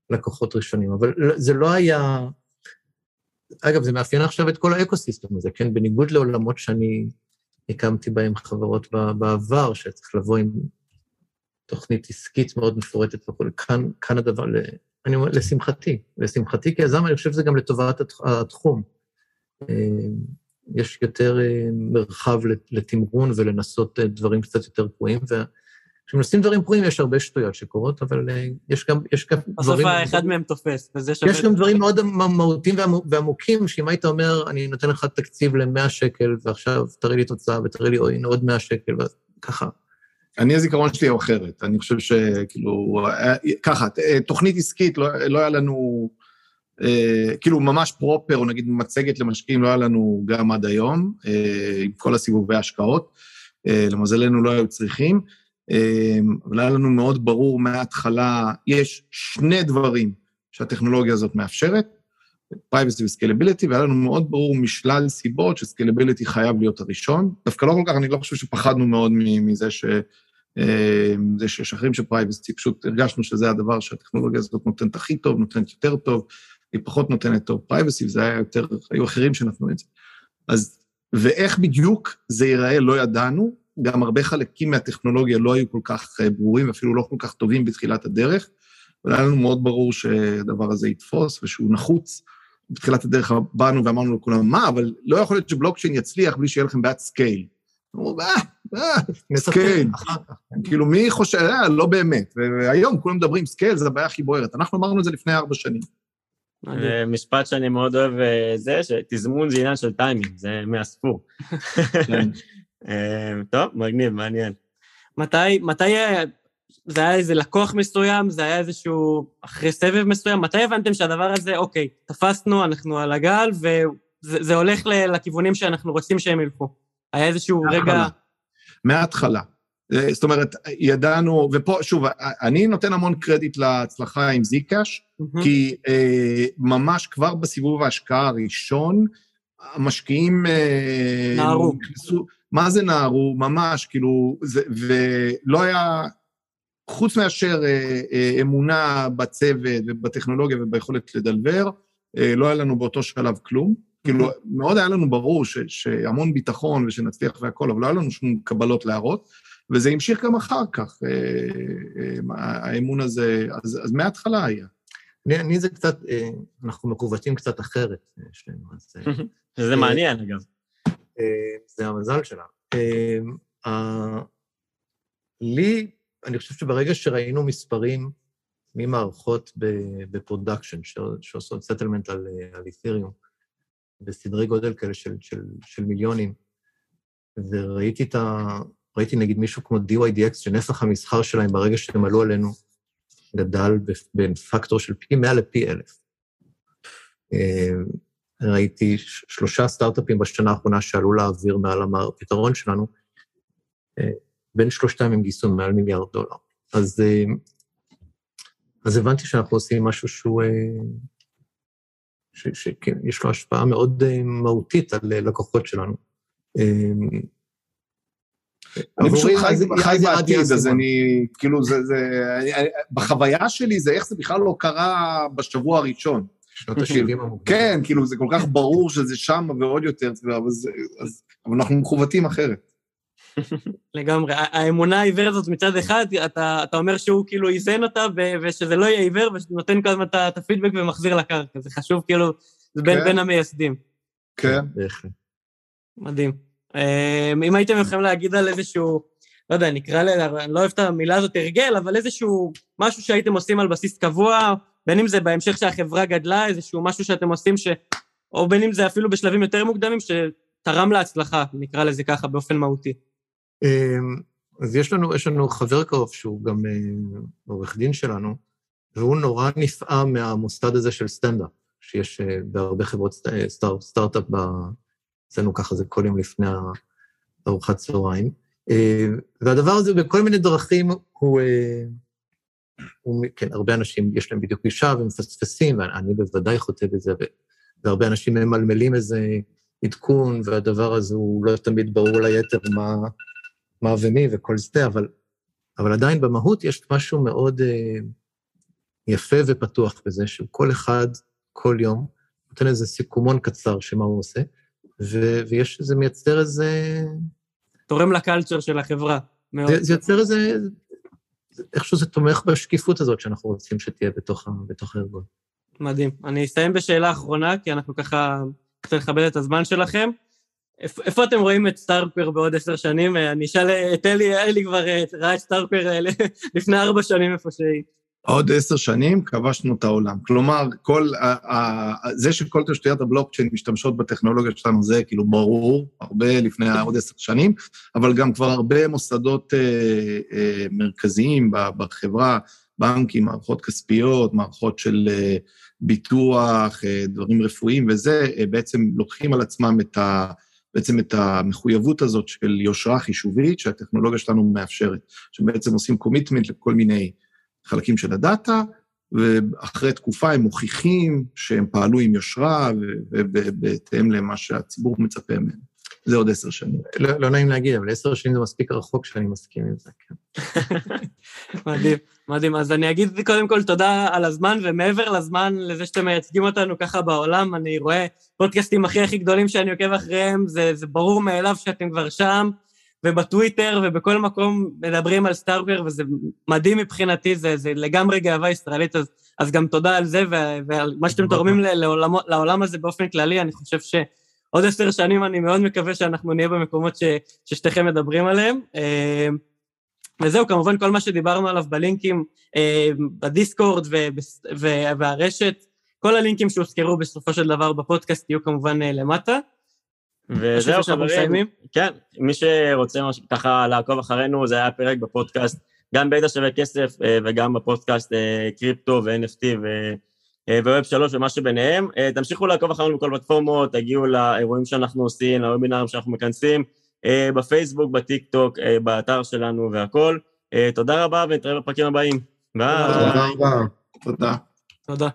[SPEAKER 5] לקוחות ראשונים, אבל לא- זה לא היה... אגב, זה מאפיין עכשיו את כל האקוסיסטם הזה, כן? בניגוד לעולמות שאני הקמתי בהם חברות בעבר, שצריך לבוא עם תוכנית עסקית מאוד מפורטת וכו', כאן, כאן הדבר, אני אומר, לשמחתי, לשמחתי כיזם, אני חושב שזה גם לטובת הת- התחום. יש יותר אה, מרחב לת- לתמרון ולנסות אה, דברים קצת יותר פרועים, וכשמנסים דברים פרועים יש הרבה שטויות שקורות, אבל אה, יש גם, יש גם
[SPEAKER 4] בסוף
[SPEAKER 5] דברים...
[SPEAKER 4] האחד מהם תופס, וזה שווה...
[SPEAKER 5] יש גם דברים מאוד מהותיים ועמו- ועמוקים, שאם היית אומר, אני נותן לך תקציב ל-100 שקל, ועכשיו תראה לי תוצאה, ותראה לי "אוי, הנה עוד 100 שקל, וככה.
[SPEAKER 3] אני, הזיכרון שלי הוא אחרת. אני חושב שכאילו, ככה, תוכנית עסקית, לא, לא היה לנו, אה, כאילו ממש פרופר, או נגיד מצגת למשקיעים, לא היה לנו גם עד היום, אה, עם כל הסיבובי ההשקעות. אה, למזלנו לא היו צריכים, אה, אבל היה לנו מאוד ברור מההתחלה, יש שני דברים שהטכנולוגיה הזאת מאפשרת, privacy וסקלביליטי, והיה לנו מאוד ברור משלל סיבות שסקלביליטי חייב להיות הראשון. דווקא לא כל כך, אני לא חושב שפחדנו מאוד מזה ש... אה, זה שיש אחרים של privacy, פשוט הרגשנו שזה הדבר שהטכנולוגיה הזאת נותנת הכי טוב, נותנת יותר טוב, היא פחות נותנת טוב privacy, וזה היה יותר, היו אחרים שנתנו את זה. אז, ואיך בדיוק זה ייראה לא ידענו, גם הרבה חלקים מהטכנולוגיה לא היו כל כך אה, ברורים, אפילו לא כל כך טובים בתחילת הדרך, אבל היה לנו מאוד ברור שהדבר הזה יתפוס ושהוא נחוץ. בתחילת הדרך באנו ואמרנו לכולם, מה, אבל לא יכול להיות שבלוקצ'יין יצליח בלי שיהיה לכם בעיית scale. אמרו, אה, אה, scale.
[SPEAKER 5] אחר כך.
[SPEAKER 3] כאילו, מי חושב, אה, לא באמת. והיום כולם מדברים, scale זה הבעיה הכי בוערת. אנחנו אמרנו את זה לפני ארבע שנים.
[SPEAKER 2] משפט שאני מאוד אוהב, אה, זה, שתזמון זה עניין של טיימינג, זה מהספור.
[SPEAKER 3] כן.
[SPEAKER 2] אה, טוב, מגניב, מעניין.
[SPEAKER 4] מתי, מתי, אה, זה היה איזה לקוח מסוים, זה היה איזשהו, אחרי סבב מסוים, מתי הבנתם שהדבר הזה, אוקיי, תפסנו, אנחנו על הגל, וזה הולך לכיוונים שאנחנו רוצים שהם ילכו? היה איזשהו רגע...
[SPEAKER 3] מההתחלה. אה, זאת אומרת, ידענו, ופה, שוב, אני נותן המון קרדיט להצלחה עם זיקאש, mm-hmm. כי אה, ממש כבר בסיבוב ההשקעה הראשון, המשקיעים...
[SPEAKER 4] אה, נערו.
[SPEAKER 3] נכנסו, מה זה נערו? ממש, כאילו, זה, ולא היה, חוץ מאשר אה, אה, אמונה בצוות ובטכנולוגיה וביכולת לדלבר, אה, לא היה לנו באותו שלב כלום. כאילו, מאוד היה לנו ברור ש, שהמון ביטחון ושנצליח והכול, אבל לא היה לנו שום קבלות להראות, וזה המשיך גם אחר כך, אה, אה, האמון הזה, אז, אז מההתחלה היה.
[SPEAKER 5] אני, אני זה קצת, אה, אנחנו מכוותים קצת אחרת, שנינו, אז...
[SPEAKER 2] זה מעניין, אגב.
[SPEAKER 5] זה המזל שלנו. לי, אני חושב שברגע שראינו מספרים ממערכות ב production, שעושות settlement על אית'ריום, בסדרי גודל כאלה של, של, של מיליונים, וראיתי את ה... ראיתי נגיד מישהו כמו DYDX, שנפח המסחר שלהם ברגע שהם עלו עלינו, גדל בין פקטור של פי 100 לפי 1,000. אה, ראיתי שלושה סטארט-אפים בשנה האחרונה שעלו לאוויר מעל הפתרון שלנו, אה, בין שלושתם הם גייסו מעל מיליארד דולר. אז, אה, אז הבנתי שאנחנו עושים משהו שהוא שיש לו השפעה מאוד מהותית על לקוחות שלנו.
[SPEAKER 3] אני פשוט חי בעתיד, אז אני, כאילו, זה, זה, בחוויה שלי זה איך זה בכלל לא קרה בשבוע הראשון.
[SPEAKER 5] שנות ה-70 המוקדם.
[SPEAKER 3] כן, כאילו, זה כל כך ברור שזה שם ועוד יותר, אבל אנחנו מכוותים אחרת.
[SPEAKER 4] לגמרי. האמונה העיוורת הזאת מצד אחד, אתה, אתה אומר שהוא כאילו איזן אותה, ושזה לא יהיה עיוור, ונותן כל הזמן את הפידבק ומחזיר לקרקע. זה חשוב, כאילו, זה בין, כן. בין המייסדים.
[SPEAKER 3] כן.
[SPEAKER 4] מדהים. אמ, אם הייתם יכולים להגיד על איזשהו, לא יודע, נקרא ל... אני לא אוהב את המילה הזאת הרגל, אבל איזשהו משהו שהייתם עושים על בסיס קבוע, בין אם זה בהמשך שהחברה גדלה, איזשהו משהו שאתם עושים ש... או בין אם זה אפילו בשלבים יותר מוקדמים, שתרם להצלחה, נקרא לזה ככה, באופן מהותי.
[SPEAKER 5] אמ, אז יש לנו, יש לנו חבר קרוב שהוא גם אה, עורך דין שלנו, והוא נורא נפעם מהמוסד הזה של סטנדאפ, שיש אה, בהרבה חברות סטאר, סטארט-אפ, אצלנו ככה זה כל יום לפני ארוחת צהריים. אה, והדבר הזה בכל מיני דרכים הוא, הוא, כן, הרבה אנשים יש להם בדיוק גישה ומפספסים, ואני בוודאי חוטא בזה, והרבה אנשים ממלמלים איזה עדכון, והדבר הזה הוא לא תמיד ברור ליתר מה, מה ומי וכל זה, אבל, אבל עדיין במהות יש משהו מאוד אה, יפה ופתוח בזה, שכל אחד, כל יום, נותן איזה סיכומון קצר של מה הוא עושה, ו, ויש איזה, מייצר איזה...
[SPEAKER 4] תורם לקלצ'ר של החברה.
[SPEAKER 5] מאוד. זה, זה יוצר איזה... איכשהו זה תומך בשקיפות הזאת שאנחנו רוצים שתהיה בתוך, בתוך הארגון.
[SPEAKER 4] מדהים. אני אסיים בשאלה אחרונה, כי אנחנו ככה רוצה לכבד את הזמן שלכם. איפה אתם רואים את סטארקוור בעוד עשר שנים? אני אשאל את אלי, אלי כבר אה, ראה את סטארקוור אה, לפני ארבע שנים איפה שהיא.
[SPEAKER 3] עוד עשר שנים כבשנו את העולם. כלומר, כל, ה, ה, זה שכל תשתיות הבלוקצ'יין משתמשות בטכנולוגיה שלנו זה כאילו ברור, הרבה לפני עוד עשר שנים, אבל גם כבר הרבה מוסדות אה, אה, מרכזיים בחברה, בנקים, מערכות כספיות, מערכות של אה, ביטוח, אה, דברים רפואיים וזה, אה, בעצם לוקחים על עצמם את ה... בעצם את המחויבות הזאת של יושרה חישובית שהטכנולוגיה שלנו מאפשרת, שבעצם עושים קומיטמנט לכל מיני חלקים של הדאטה, ואחרי תקופה הם מוכיחים שהם פעלו עם יושרה ובהתאם למה שהציבור מצפה מהם. זה עוד עשר שנים.
[SPEAKER 5] לא, לא נעים להגיד, אבל עשר שנים זה מספיק רחוק שאני מסכים עם זה, כן.
[SPEAKER 4] מדהים, מדהים. אז אני אגיד קודם כל תודה על הזמן, ומעבר לזמן, לזה שאתם מייצגים אותנו ככה בעולם, אני רואה פודקאסטים הכי הכי גדולים שאני עוקב אחריהם, זה, זה ברור מאליו שאתם כבר שם, ובטוויטר ובכל מקום מדברים על סטארבר, וזה מדהים מבחינתי, זה, זה לגמרי גאווה ישראלית, אז, אז גם תודה על זה ועל מה שאתם תורמים לעולם, לעולם הזה באופן כללי, אני חושב ש... עוד עשר שנים אני מאוד מקווה שאנחנו נהיה במקומות ש, ששתיכם מדברים עליהם. אה, וזהו, כמובן כל מה שדיברנו עליו בלינקים, אה, בדיסקורד והרשת, כל הלינקים שהוזכרו בסופו של דבר בפודקאסט יהיו כמובן אה, למטה.
[SPEAKER 2] וזהו חברים, כן, מי שרוצה ככה לעקוב אחרינו, זה היה פרק בפודקאסט גם בידע שווה כסף וגם בפודקאסט קריפטו ו-NFT וווב שלוש ומה שביניהם. תמשיכו לעקוב אחרינו בכל פלטפורמות, תגיעו לאירועים שאנחנו עושים, לוובינרים שאנחנו מכנסים, בפייסבוק, בטיק טוק, באתר שלנו והכול. תודה רבה ונתראה בפרקים הבאים.
[SPEAKER 3] ביי. תודה רבה. תודה.
[SPEAKER 4] תודה.